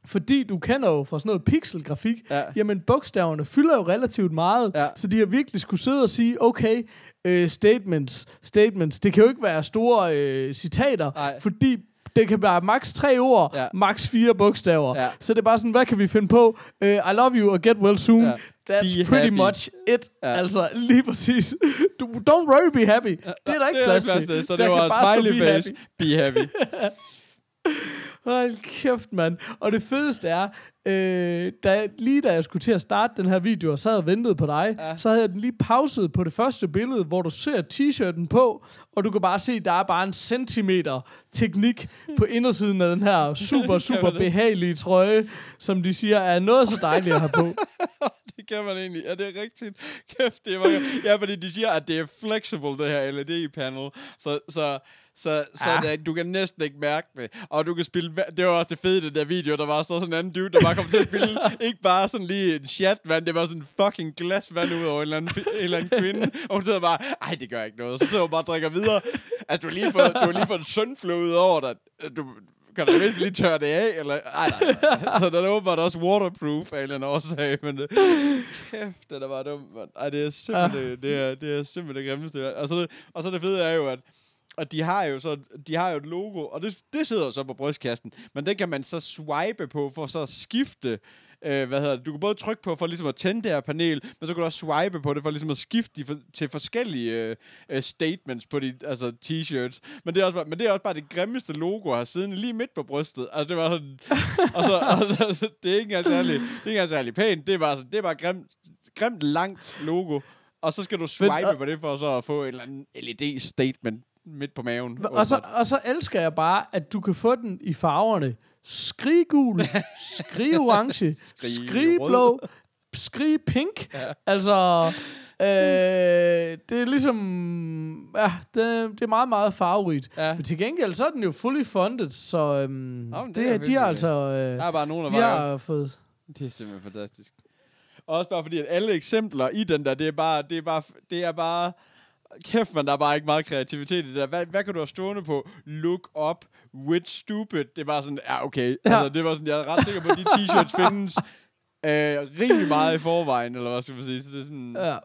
fordi du kender jo fra sådan noget pixelgrafik, Ja. jamen bogstaverne fylder jo relativt meget, Ja. så de har virkelig skulle sidde og sige, okay, øh, statements, statements, det kan jo ikke være store øh, citater, Nej. fordi det kan være maks tre ord, Ja. maks fire bogstaver. Ja. Så det er bare sådan, hvad kan vi finde på? Uh, I love you og get well soon. Ja. That's Be pretty happy. much it. Ja. Altså, lige præcis. Du, don't worry, be happy. det er der ikke det plads til. Så Der det var smiley be face, happy. be happy. <laughs> Hold kæft, mand. Og det fedeste er, øh, da, lige da jeg skulle til at starte den her video, og sad og ventede på dig, ja. Så havde jeg den lige pauset på det første billede, hvor du ser t-shirten på, og du kan bare se, der er bare en centimeter teknik på indersiden af den her super, <laughs> super behagelige trøje, som de siger er noget så dejligt at have på. <laughs> det kan man egentlig. Ja, det er rigtigt. Kæft, det var... Ja, fordi de siger, at det er flexible, det her LED-panel. Så, så, så, så Ah. det, du kan næsten ikke mærke det. Og du kan spille... Det var også det fede, i den der video. Der var så sådan en anden dude, der bare kom til at spille... <laughs> ikke bare sådan lige en chat vand, det var sådan en fucking glas vand ud over en eller anden, en eller anden kvinde. Og hun sidder bare, ej, det gør ikke noget. Så sidder hun bare og drikker videre. Altså, du har lige fået, du har lige fået en sundflå ud over dig. Du, kan du vist lige tørre det af? Eller, ej, nej, nej. Så den er åbenbart også waterproof af en eller anden årsag. Men det, kæft, det er bare mand. Ej, det er simpelthen, det, det, er, det er simpelthen det grimmeste. Og så, det, og så det fede er jo, at og de har jo så de har jo et logo, og det, det sidder så på brystkassen, men det kan man så swipe på for så at skifte, øh, hvad hedder det, du kan både trykke på for ligesom at tænde det her panel, men så kan du også swipe på det for ligesom at skifte de for, til forskellige øh, øh, statements på de altså t-shirts. Men det er også bare, men det er også bare det grimmeste logo have siddende lige midt på brystet. Altså det var sådan, og så, og så det er ikke engang særlig, det er ikke engang særlig pænt, det er bare, sådan, det er bare grimt, grimt langt logo. Og så skal du swipe og- på det for så at få en eller anden LED-statement midt på maven. Og så, og så elsker jeg bare, at du kan få den i farverne skriggul, <laughs> skrigorange, skrigblå, skrigpink. Ja. Altså, øh, det er ligesom... Ja, det, det er meget, meget farverigt. Ja. Men til gengæld, så er den jo fully funded, så øhm, men det, det er de har altså... Øh, Der er bare nogen, der de har fået... Det er simpelthen fantastisk. Og også bare fordi, at alle eksempler i den der, det er bare... Det er bare, det er bare kæft, man, der er bare ikke meget kreativitet i det der. Hvad, hvad kan du have stående på? Look up, with stupid. Det bare sådan, ja, okay. Ja. Altså, det var sådan, jeg er ret sikker på, at de t-shirts <laughs> findes øh, rimelig meget i forvejen, eller hvad skal man sige. Så det er sådan... Ja.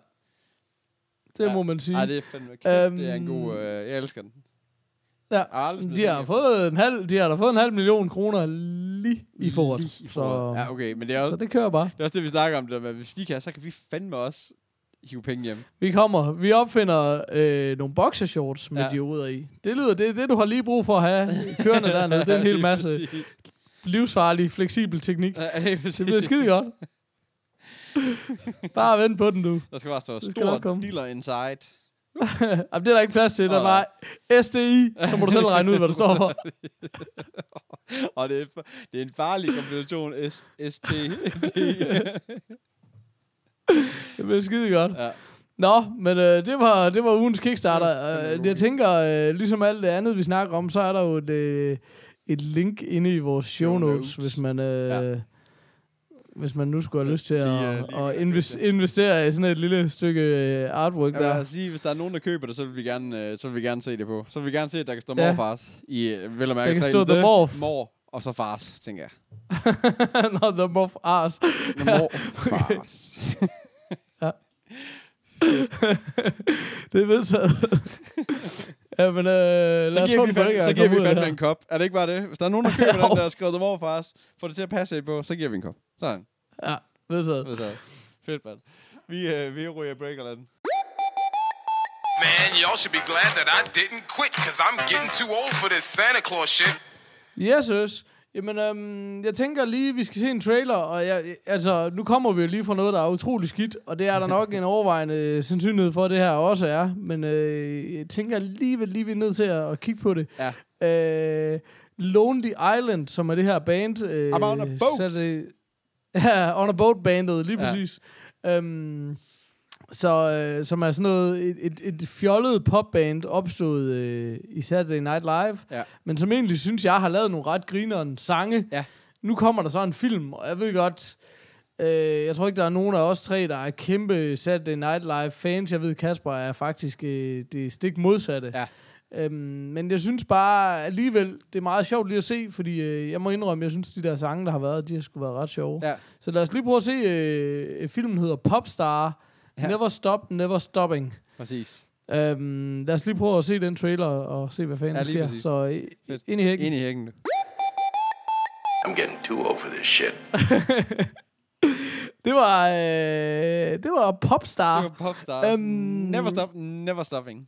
Det Ja. må man sige. Ej, det er fandme kæft, det er en Øhm, god... Øh, jeg elsker den. Ja, de har, fået en halv, de har da fået en halv million kroner lige i foråret. Lige i Så. Ja, okay, men det er, også, så det kører bare. det er også det, vi snakker om. Det, med, hvis de kan, så kan vi fandme også hive penge hjem. Vi kommer, vi opfinder øh, nogle boxershorts med ja. Dioder i. Det lyder, det er det, du har lige brug for at have kørende dernede. Det er en hel masse livsfarlig, fleksibel teknik. Ja. Det bliver skide godt. Bare vent på den, du. Der skal bare stå stor dealer inside. <laughs> Jamen, det er der ikke plads til. Der er bare SDI, så må du selv regne ud, hvad der står for. <laughs> Og det er, det er en farlig kombination S, ST. <laughs> Det bliver skide godt. ja. Nå, men øh, det, var, det var ugens Kickstarter. Øh, jeg tænker, øh, ligesom alt det andet, vi snakker om, så er der jo et, øh, et link inde i vores show notes, hvis man... Øh, Ja. Hvis man nu skulle have lyst til at, Lige, øh, lige at invest, investere i sådan et lille stykke øh, artwork Jeg vil der. altså sige, hvis der er nogen, der køber det, så vil vi gerne, øh, så vil vi gerne se det på. Så vil vi gerne se, at der kan stå Ja. morfars i, øh, vel og mærke, kan tre stå The Morph. Mor, og så fars, tænker jeg. <laughs> Nå, the morph ars. The mor, <laughs> fars. <laughs> det er vedtaget. <laughs> ja, men øh, lad så os giver få vi, en fandme, så og giver vi fandme en kop. Er det ikke bare det? Hvis der er nogen, der køber <laughs> den, der er skrevet The Morfars, får det til at passe på, så giver vi en kop. Sådan. Ja, vedtaget. Vedtaget. Fedt, mand. Vi, øh, vi ryger breakerland. Man, y'all should be glad that I didn't quit, cause I'm getting too old for this Santa Claus shit. Yes, yes. Jamen, øhm, jeg tænker lige, vi skal se en trailer, og jeg, altså, nu kommer vi jo lige fra noget, der er utrolig skidt, og det er der nok en <laughs> overvejende sandsynlighed for, at det her også er, men øh, jeg tænker alligevel lige, vi er nødt til at, at kigge på det. Ja. Øh, Lonely Island, som er det her band. Øh, I'm on a boat. Saturday, <laughs> ja, On a Boat bandet, lige Ja. præcis. Øhm, så, øh, som er sådan noget, et, et, et fjollet popband opstået øh, i Saturday Night Live, Ja. men som egentlig synes, jeg har lavet nogle ret grineren sange. Ja. Nu kommer der så en film, og jeg ved godt, øh, jeg tror ikke, der er nogen af os tre, der er kæmpe Saturday Night Live fans. Jeg ved, Kasper er faktisk øh, det stik modsatte. Ja. Øhm, men jeg synes bare alligevel, det er meget sjovt lige at se, fordi øh, jeg må indrømme, jeg synes, de der sange, der har været, de har sgu været ret sjove. Ja. Så lad os lige prøve at se, øh, filmen hedder Popstar, Ja. Never Stop, Never Stopping. Præcis. Øhm, lad os lige prøve at se den trailer og se, hvad fanden Ja, der sker. præcis. Så øh, Fedt. ind i hækken. Ind i hækken. du. I'm getting too old for this shit. <laughs> Det var, øh, det var Popstar. Det var popstars. Øhm, never stop, never stopping.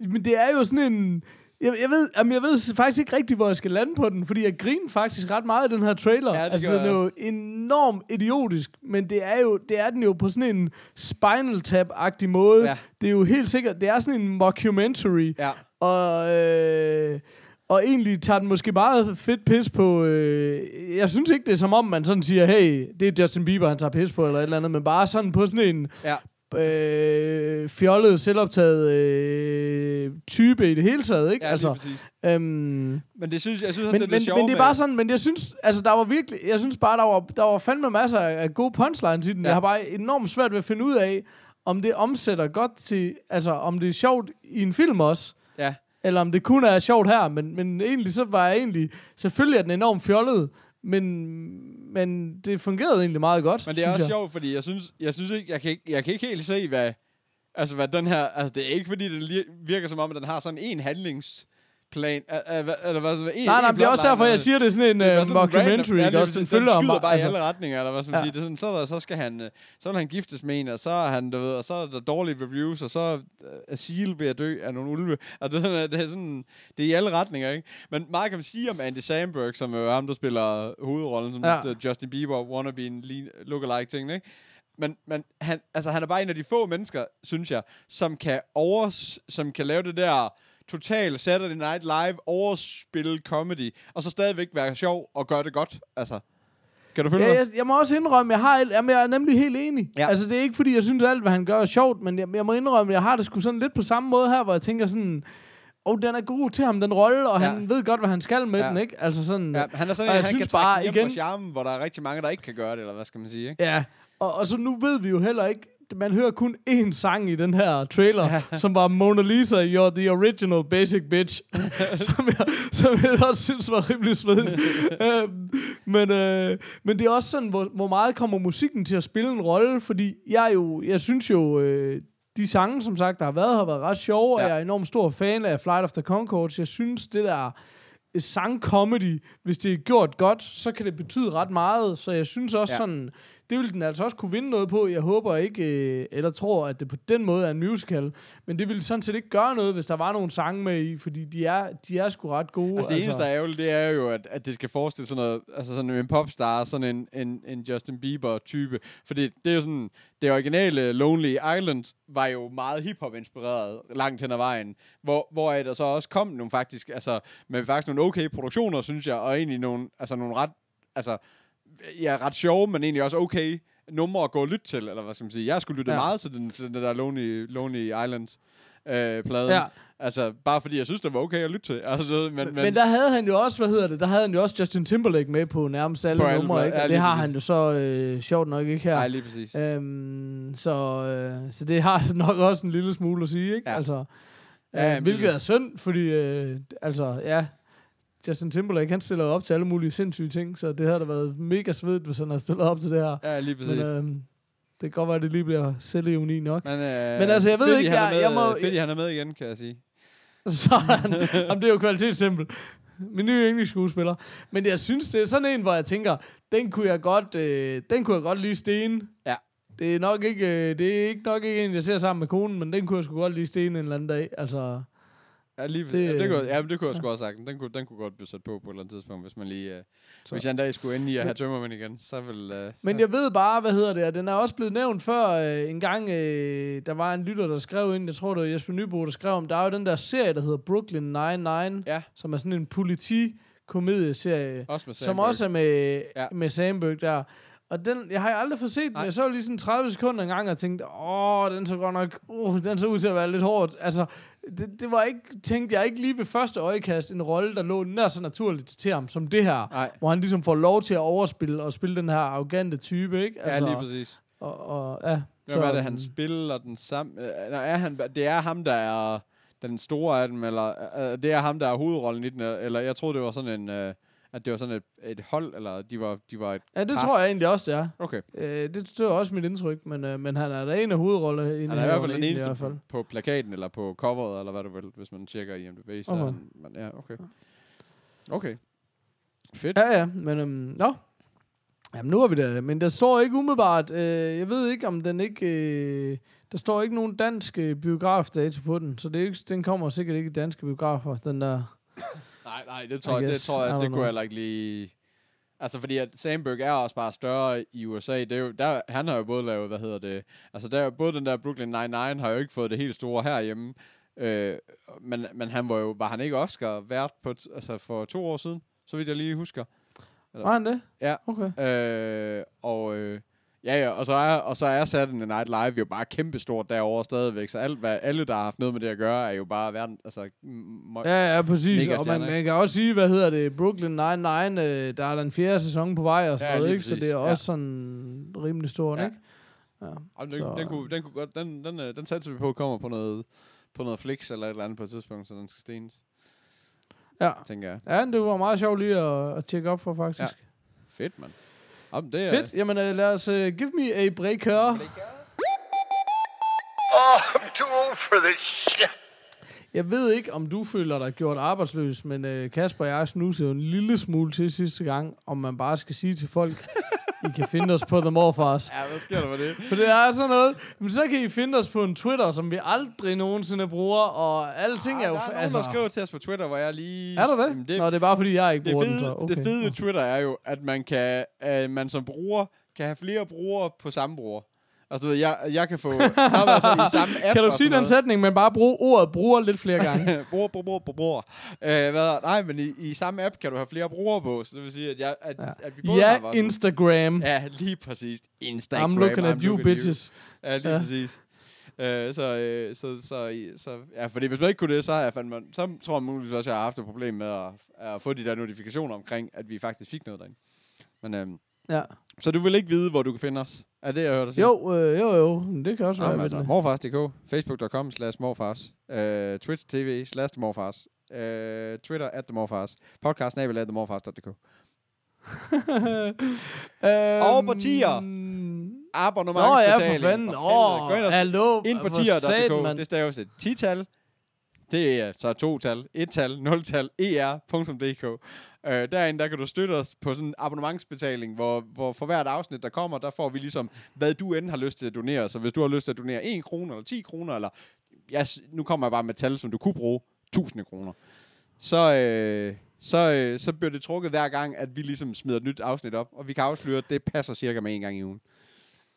Men det er jo sådan en... Jeg, jeg, ved, jamen, jeg ved faktisk ikke rigtig, hvor jeg skal lande på den, fordi jeg griner faktisk ret meget i den her trailer. Ja, det altså, den er jo enormt idiotisk, men det er, jo, det er den jo på sådan en Spinal Tap-agtig måde. Ja. Det er jo helt sikkert, det er sådan en mockumentary. Ja. Og, øh, og egentlig tager den måske meget fedt pis på... Øh, jeg synes ikke, det er som om, man sådan siger, hey, det er Justin Bieber, han tager pis på, eller et eller andet, men bare sådan på sådan en Ja. Øh, fjollet, selvoptaget øh, type i det hele taget, ikke? Ja, altså, lige præcis. øhm, Men det synes, jeg synes men, det er men, sjovt men det er bare sådan, men jeg synes, altså der var virkelig, jeg synes bare, der var, der var fandme masser af af gode punchlines i den. Ja. Jeg har bare enormt svært ved at finde ud af, om det omsætter godt til, altså om det er sjovt i en film også, Ja. eller om det kun er sjovt her, men, men egentlig så var jeg egentlig, selvfølgelig er den enormt fjollet, men, men det fungerede egentlig meget godt, Men det er også jeg. sjovt, fordi jeg synes, jeg synes ikke, jeg kan ikke, jeg kan ikke helt se, hvad, altså hvad den her, altså det er ikke fordi, det virker som om, at den har sådan en handlingsplan, hva- eller hvad sådan en, Nej, nej, det er også derfor, jeg siger, det er sådan en uh, sådan mockumentary, random. også? den, følger skyder bare, bare altså, i alle retninger, eller hvad skal man Ja. sige. Det er sådan, så, er der, så skal han, øh, så vil han giftes med en, og så er han, du ved, og så er der dårlige reviews, og så er Asil ved at dø af nogle ulve. Og det, er sådan, det er sådan, det er i alle retninger, ikke? Men meget kan man sige om Andy Samberg, som er ham, der spiller hovedrollen, som Ja. ja. Justin Bieber, wannabe en lookalike ting, ikke? Men, men han, altså, han er bare en af de få mennesker, synes jeg, som kan, overs, som kan lave det der total Saturday Night Live overspil comedy, og så stadigvæk være sjov og gøre det godt. Altså, kan du følge Ja, mig? jeg, jeg må også indrømme, jeg, har, jamen, jeg er nemlig helt enig. Ja. Altså, det er ikke, fordi jeg synes, alt, hvad han gør, er sjovt, men jeg, jeg må indrømme, jeg har det sgu sådan lidt på samme måde her, hvor jeg tænker sådan, åh, oh, den er god til ham, den rolle, og Ja. han ved godt, hvad han skal med Ja. den, ikke? Altså sådan... Ja, han er sådan Og en, jeg han synes kan bare, igen- på charmen, hvor der er rigtig mange, der ikke kan gøre det, eller hvad skal man sige, ikke? Ja, og, og så nu ved vi jo heller ikke, man hører kun én sang i den her trailer, ja. som var Mona Lisa, You're the Original Basic Bitch, <laughs> som, jeg, som jeg også synes var rimelig svedigt. øhm, men, øh, men det er også sådan, hvor, hvor meget kommer musikken til at spille en rolle, fordi jeg jo, jeg synes jo, øh, de sange, som sagt, der har været, har været ret sjove, ja. Og jeg er enormt stor fan af Flight of the Conchords. Jeg synes, det der sangcomedy, hvis det er gjort godt, så kan det betyde ret meget. Så jeg synes også ja. sådan, det vil den altså også kunne vinde noget på. Jeg håber ikke, øh, eller tror, at det på den måde er en musical. Men det ville sådan set ikke gøre noget, hvis der var nogle sange med i, fordi de er, de er sgu ret gode. Altså det eneste, der er ærgerligt, det er jo, at, at det skal forestille sådan noget, altså sådan en popstar, sådan en, en, en Justin Bieber-type. Fordi det er jo sådan, det originale Lonely Island var jo meget hiphop-inspireret langt hen ad vejen. Hvor, hvor der så også kom nogle faktisk, altså med faktisk nogle okay produktioner, synes jeg, og egentlig nogle, altså nogle ret, altså ja, ret sjove, men egentlig også okay numre at gå og lytte til, eller hvad skal man sige. Jeg skulle lytte ja. Meget til den, til den der Lonely, Lonely Islands øh, plade. Ja. Altså, bare fordi jeg synes, det var okay at lytte til. <laughs> Altså, men, Men, men der havde han jo også, hvad hedder det, der havde han jo også Justin Timberlake med på nærmest alle På alle numre, plader, ikke? ja, det har præcis. han jo så øh, sjovt nok ikke her. Nej, lige præcis. Øhm, så, øh, så det har <laughs> nok også en lille smule at sige, ikke? Ja. Altså, Ja, ja, øh, hvilket er synd, fordi, øh, altså, ja, Justin Timberlake, han stiller op til alle mulige sindssyge ting, så det havde da været mega svedt, hvis han havde stillet op til det her. Ja, lige præcis. Men øh, det kan godt være, at det lige bliver selvevni nok. Men, øh, Men altså, jeg ved Fiddy, ikke, jeg- med, jeg må- Fiddy, han er med igen, kan jeg sige. <laughs> Sådan. <laughs> Jamen, det er jo kvalitetstempel. Min nye engelsk-skuespiller. Men jeg synes, det er sådan en, hvor jeg tænker, den kunne jeg godt, øh, den kunne jeg godt lige sten. Ja. Det er nok ikke, øh, det er ikke nok ikke en, jeg ser sammen med konen, men den kunne jeg sgu godt lige sten en eller anden dag. Altså, Ja, lige, det, ja, det, kunne, øh, ja, men det kunne jeg sgu også sagt. Den kunne, den kunne godt blive sat på på et eller andet tidspunkt, hvis man lige... Øh, hvis jeg en dag skulle ende i at have tømmermænd igen, så vil... Øh, men så, jeg ved bare, hvad hedder det, og den er også blevet nævnt før øh, en gang, øh, der var en lytter, der skrev ind, jeg tror det var Jesper Nybo, der skrev om, der er jo den der serie, der hedder Brooklyn Nine-Nine, Ja, som er sådan en politi-komedieserie. også med som også er med, Ja. ja. med Sandberg der. Og den, jeg har aldrig fået set. Nej. Jeg så lige sådan 30 sekunder en gang og tænkte, åh, den så godt nok, uh, den så ud til at være lidt hårdt. Altså, det, det var ikke, tænkte jeg ikke lige ved første øjekast, en rolle, der lå nær så naturligt til ham, som det her. Nej, Hvor han ligesom får lov til at overspille og spille den her arrogante type, ikke? ja, lige præcis. Og, og, ja. Hvem er det, øhm, han spiller den samme... Øh, nej, er han, det er ham, der er den store af dem, eller øh, det er ham, der er hovedrollen i den, eller jeg troede, det var sådan en... Øh, at det var sådan et, et hold, eller de var, de var et... Ja, det par. tror jeg egentlig også, det er. Okay. Øh, det, det var også mit indtryk, men, øh, men han er da en af hovedrollerne. Han er i hvert fald den eneste fald. på, på plakaten, eller på coveret, eller hvad du vil, hvis man tjekker IMDb. Så, Okay. men, ja, okay. Okay. Fedt. Ja, ja, men øhm, nå. Jamen, nu er vi der. Men der står ikke umiddelbart, øh, jeg ved ikke, om den ikke, øh, der står ikke nogen dansk øh, biografdato på den, så det er ikke, den kommer sikkert ikke i danske biografer, den der. Nej, nej, det tror jeg, det, tror I jeg, det kunne jeg ikke lige... Altså, fordi at Sandberg er også bare større i USA. Det er jo, der, han har jo både lavet, hvad hedder det... Altså, der, er både den der Brooklyn Nine-Nine har jo ikke fået det helt store herhjemme. Øh, men, men han var jo... Var han ikke Oscar vært på, altså for to år siden? Så vidt jeg lige husker. Var han det? Ja. Okay. Øh, og... Øh, Ja, ja, og så er, og så er Saturday Night Live jo bare kæmpestort derovre stadigvæk, så alt, hvad, alle, der har haft noget med det at gøre, er jo bare verden, altså, Ja, ja, præcis. Og man, man kan også sige, hvad hedder det, Brooklyn Nine-Nine, øh, der er den fjerde sæson på vej og sådan Ja, noget, ikke? Så det er Ja. også sådan rimelig stort, Ja. ikke? Ja. Og den, Så- den, kunne, den kunne godt, den, den, øh, den satser vi på kommer på noget, på noget Flix eller et eller andet på et tidspunkt, så den skal stenes, Ja. tænker jeg. ja, det var meget sjovt lige at, at tjekke op for, faktisk. Ja. Fedt, mand. Jamen, det er, Fedt. Jamen, øh, lad os uh, give me a breaker. Oh, I'm too old for this shit. Jeg ved ikke, om du føler dig gjort arbejdsløs, men øh, Kasper og jeg snusede jo en lille smule til sidste gang, om man bare skal sige til folk, I kan finde os på The Morfars. Ja, hvad sker der med det? For det er sådan noget, men så kan I finde os på en Twitter, som vi aldrig nogensinde bruger, og alting er jo... Ah, der er nogen, der skriver til os på Twitter, hvor jeg lige... er der det? Jamen, det, Nå, det er bare fordi, jeg ikke bruger fede, den, så okay. det fede ved Twitter er jo, at man kan, uh, man som bruger, kan have flere brugere på samme bruger. Altså, du ved, jeg, jeg kan få... Nå, altså, i <laughs> samme app Kan du sige den sætning, men bare bruge ordet bruger lidt flere gange? <laughs> bror, bror, bror, bror. Øh, hvad, nej, men i, i samme app kan du have flere brugere på, så det vil sige, at, jeg, at, ja. at vi både har ja. Instagram. Ja, lige præcis. Instagram. I'm looking at you, bitches. Ja, lige Ja. ja. præcis. Øh, så, øh, så, så, så, ja, fordi hvis man ikke kunne det, så, er jeg fandme, så tror jeg muligvis også, at jeg har haft et problem med at, at få de der notifikationer omkring, at vi faktisk fik noget derinde. Men, øhm, Ja. Så du vil ikke vide, hvor du kan finde os? Er det, jeg hørte dig? Jo, øh, jo, jo. men Det kan også Jamen, være altså, altså, morfars.dk, facebook.com slash morfars, øh, twitch tv slash morfars, øh, twitter at morfars, podcast nabil at morfars.dk. <laughs> øhm, Og på tier. Abonnement Nå ja, for fanden. Åh, Gå ind og hallo. ind på hvor satan, tier.dk. mand. Det staves et tital. Det er så to tal. Et tal, nul tal, er.dk. Øh, derinde, der kan du støtte os på sådan en abonnementsbetaling, hvor, hvor for hvert afsnit, der kommer, der får vi ligesom, hvad du end har lyst til at donere. Så hvis du har lyst til at donere 1 krone, eller 10 kroner, eller ja, s- nu kommer jeg bare med tal, som du kunne bruge, 1000 kroner. Så, øh, så, øh, så bliver det trukket hver gang, at vi ligesom smider et nyt afsnit op. Og vi kan afsløre, at det passer cirka med en gang i ugen.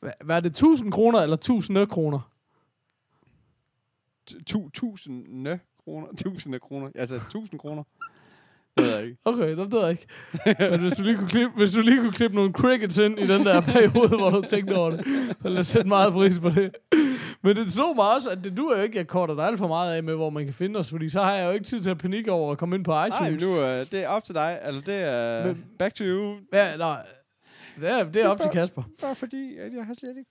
Hva- Hvad er det? 1000 kroner eller 1000 kroner? Tu- tu- Tusinde kroner. <laughs> Tusinde kroner. Altså, tusind kroner. Det ved jeg ikke. Okay, det ved jeg ikke. Men hvis du lige kunne klippe, hvis du lige kunne klippe nogle crickets ind i den der periode, hvor du tænkte over det, så ville jeg sætte meget pris på det. Men det slog mig også, at det duer jo ikke, at jeg korter dig alt for meget af med, hvor man kan finde os, fordi så har jeg jo ikke tid til at panikke over at komme ind på Nej, iTunes. nu øh, det er op til dig. Altså, det er Men- back to you. Ja, nej. Det er, det er op til Kasper. Bare fordi, at jeg har slet ikke.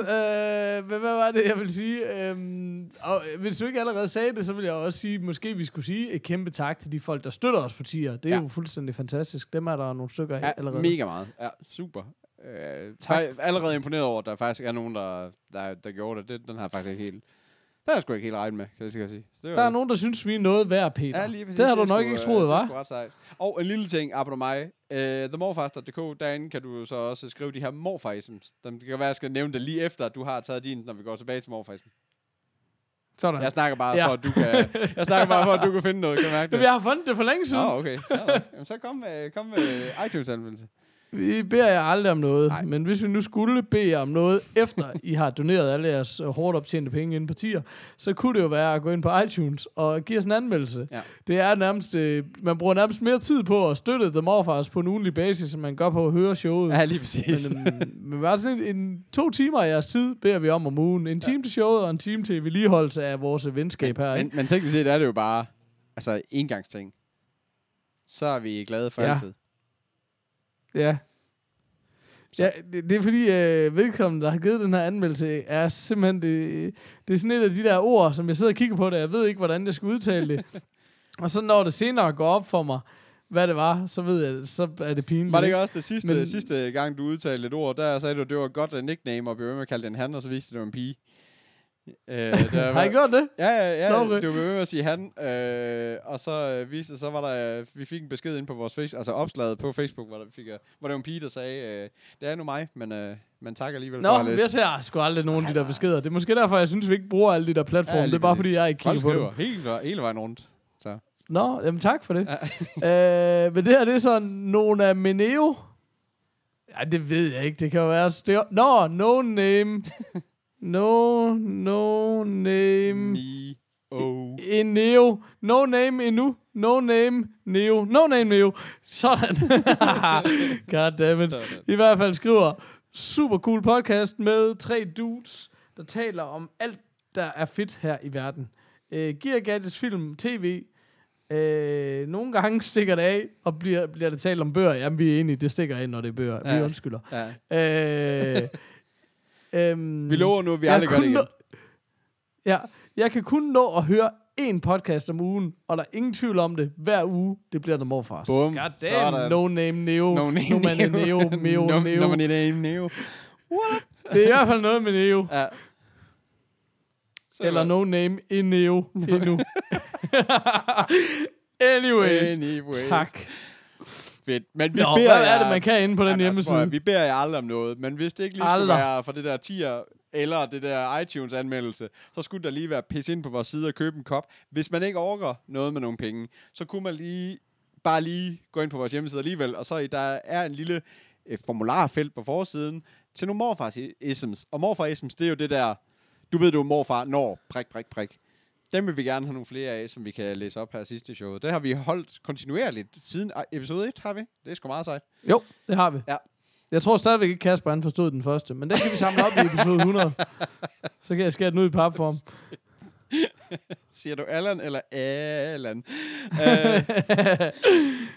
Øh, hvad, hvad var det, jeg vil sige? Øhm, og hvis du ikke allerede sagde det, så vil jeg også sige, måske vi skulle sige et kæmpe tak til de folk, der støtter os på tier. Det er Ja. jo fuldstændig fantastisk. Dem er der nogle stykker Ja, allerede. mega meget. Ja, super. Øh, Tak. tak. Allerede imponeret over, at der faktisk er nogen, der, der, der gjorde det. det. Den har jeg faktisk ikke helt... Har jeg sgu ikke helt regnet med, kan jeg sikkert sige. Så det Der var- er nogen, der synes, vi er noget værd, Peter. Ja, lige præcis. det har du er nok sgu, ikke øh, troet, Det er var? ret sejt. Og en lille ting, apropos mig. Uh, TheMorfars.dk, derinde kan du så også skrive de her morfarisms. Dem- Det kan være, jeg skal nævne det lige efter, at du har taget din, når vi går tilbage til morfarism. Sådan. Jeg snakker bare Ja. for, at du kan, <laughs> jeg snakker bare for, at du kan finde noget. Kan mærke det? Jeg har fundet det for længe siden. Nå, okay. Så, Jamen, så kom med, kom med iTunes-anvendelse. Vi beder jer aldrig om noget, Nej. men hvis vi nu skulle bede jer om noget, efter I har doneret alle jeres øh, hårdt optjente penge ind på tier, så kunne det jo være at gå ind på iTunes og give os en anmeldelse. Ja. Det er nærmest, øh, man bruger nærmest mere tid på at støtte The Morfars på en ugenlig basis, end man gør på at høre showet. Ja, lige præcis. Men, øhm, men bare sådan en, en, to timer af jeres tid beder vi om om ugen. En time til showet og en time til vedligeholdelse af vores venskab her. men, men teknisk set er det jo bare altså engangsting. Så er vi glade for Ja. ja. altid. Ja. Ja, det, det er fordi øh, vedkommende, der har givet den her anmeldelse, er simpelthen, det, det er sådan et af de der ord, som jeg sidder og kigger på det, jeg ved ikke, hvordan jeg skal udtale det. <laughs> og så når det senere går op for mig, hvad det var, så ved jeg, så er det pinligt. Var det ikke også det sidste, Men- sidste gang, du udtalte et ord, der sagde du, at det var godt uh, nickname, og blev ved med at kalde det en han, og så viste det, det var en pige. Øh, der <laughs> Har I gjort det? Ja, ja, ja. Nå, No, okay. Du blev ved med at sige han, øh, og så øh, viste så var der, øh, vi fik en besked ind på vores face, altså opslaget på Facebook, hvor der, fik, øh, hvor der var en pige, der sagde, øh, det er nu mig, men, øh, men tak alligevel for Nå, at have læst. jeg ser sgu aldrig nogen af de der beskeder. Det er måske derfor, jeg synes, vi ikke bruger alle de der platforme. Ja, det er bare fordi, jeg ikke kigger på dem. skriver hele, vejen rundt. Så. Nå, jamen tak for det. Ja. <laughs> øh, men det her, det er så nogle af Meneo. Ja, det ved jeg ikke. Det kan jo være... Nå, no name. <laughs> No, no name. Me, oh. En Neo. No name endnu. No name Neo. No name Neo. Sådan. <laughs> Goddammit. Sådan. I hvert fald skriver, super cool podcast med tre dudes, der taler om alt, der er fedt her i verden. Øh, giver gadgets, film, tv. Øh, nogle gange stikker det af, og bliver, bliver det talt om bøger. Jamen, vi er enige, det stikker af, når det er bøger. Ja. Vi undskylder. Ja. Øh, øhm, Vi lover nu, at vi aldrig gør det igen. nå- Ja, jeg kan kun nå at høre en podcast om ugen, og der er ingen tvivl om det. Hver uge, det bliver der morfars. Bum, God damn, sådan. no name Neo. No name no man Neo, <laughs> no, Neo. No man name Neo. Det er i hvert fald noget med Neo. Ja. Så Eller no name in Neo endnu. <laughs> Anyways, Anyways. tak. Fedt. Men vi Nå, beder hvad er det, man kan inde på den Jamen, altså, hjemmeside? at- vi beder jer aldrig om noget, men hvis det ikke lige skulle Aldrig. være for det der tier eller det der iTunes-anmeldelse, så skulle der lige være pisse ind på vores side og købe en kop. Hvis man ikke overgår noget med nogle penge, så kunne man lige bare lige gå ind på vores hjemmeside alligevel, og så der er en lille øh, formularfelt på forsiden til nogle morfar-isms. Og morfar-isms, det er jo det der, du ved du er morfar, når, prik, prik, prik. Dem vil vi gerne have nogle flere af, som vi kan læse op her sidste show. Det har vi holdt kontinuerligt siden episode 1, har vi. Det er sgu meget sejt. Jo, det har vi. Ja. Jeg tror stadigvæk ikke, Kasper han forstod den første, men den kan vi samle op i episode 100. Så kan jeg skære den ud i papform. <laughs> Siger du Allan eller Allan? øh,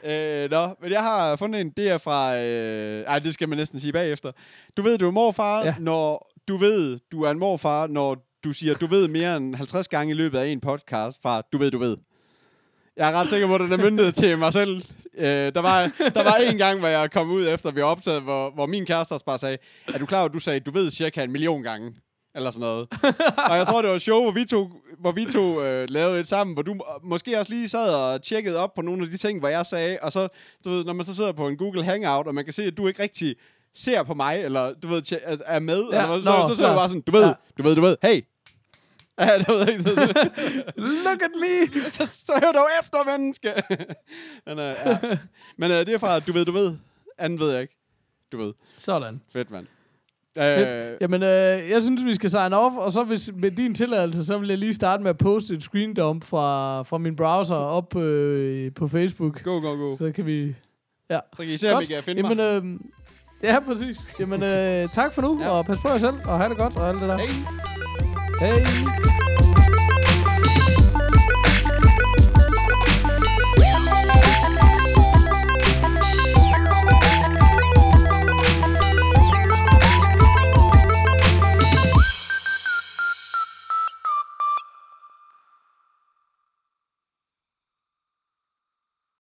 øh, nå, men jeg har fundet en, det er fra, øh, ej, det skal man næsten sige bagefter. Du ved, du er morfar, ja. når du ved, du er en morfar, når du siger, du ved mere end 50 gange i løbet af en podcast fra, du ved, du ved. Jeg er ret sikker på, at den er myndet til mig selv. Øh, der, var, der var en gang, hvor jeg kom ud efter, vi optaget, hvor, hvor min kæreste også bare sagde, er du klar over, at du sagde, du ved cirka en million gange? Eller sådan noget. og jeg tror, det var et show, hvor vi to hvor vi to øh, lavede et sammen, hvor du øh, måske også lige sad og tjekkede op på nogle af de ting, hvor jeg sagde, og så, du ved, når man så sidder på en Google Hangout, og man kan se, at du ikke rigtig ser på mig, eller du ved, er- med, Ja, eller, så, nå, så, så, så bare sådan, du ved, Ja. du ved, du ved, hey. <laughs> Ja, du ved ikke, <laughs> Look at me! <laughs> så, så hør dog efter, menneske. Men, øh, ja. Men øh, det er fra, du ved, du ved. Anden ved jeg ikke. Du ved. Sådan. Fedt, mand. Fedt. Øh, Jamen, øh, jeg synes, vi skal sign off, og så hvis, med din tilladelse, så vil jeg lige starte med at poste et screen dump fra, fra min browser op øh, på Facebook. go, go, go. Så kan vi... Ja. Så kan I se, om I kan finde Jamen, mig. øh, ja, præcis. Jamen, øh, tak for nu, Ja. og pas på jer selv, og have det godt, og alt det der. Hey. Hej.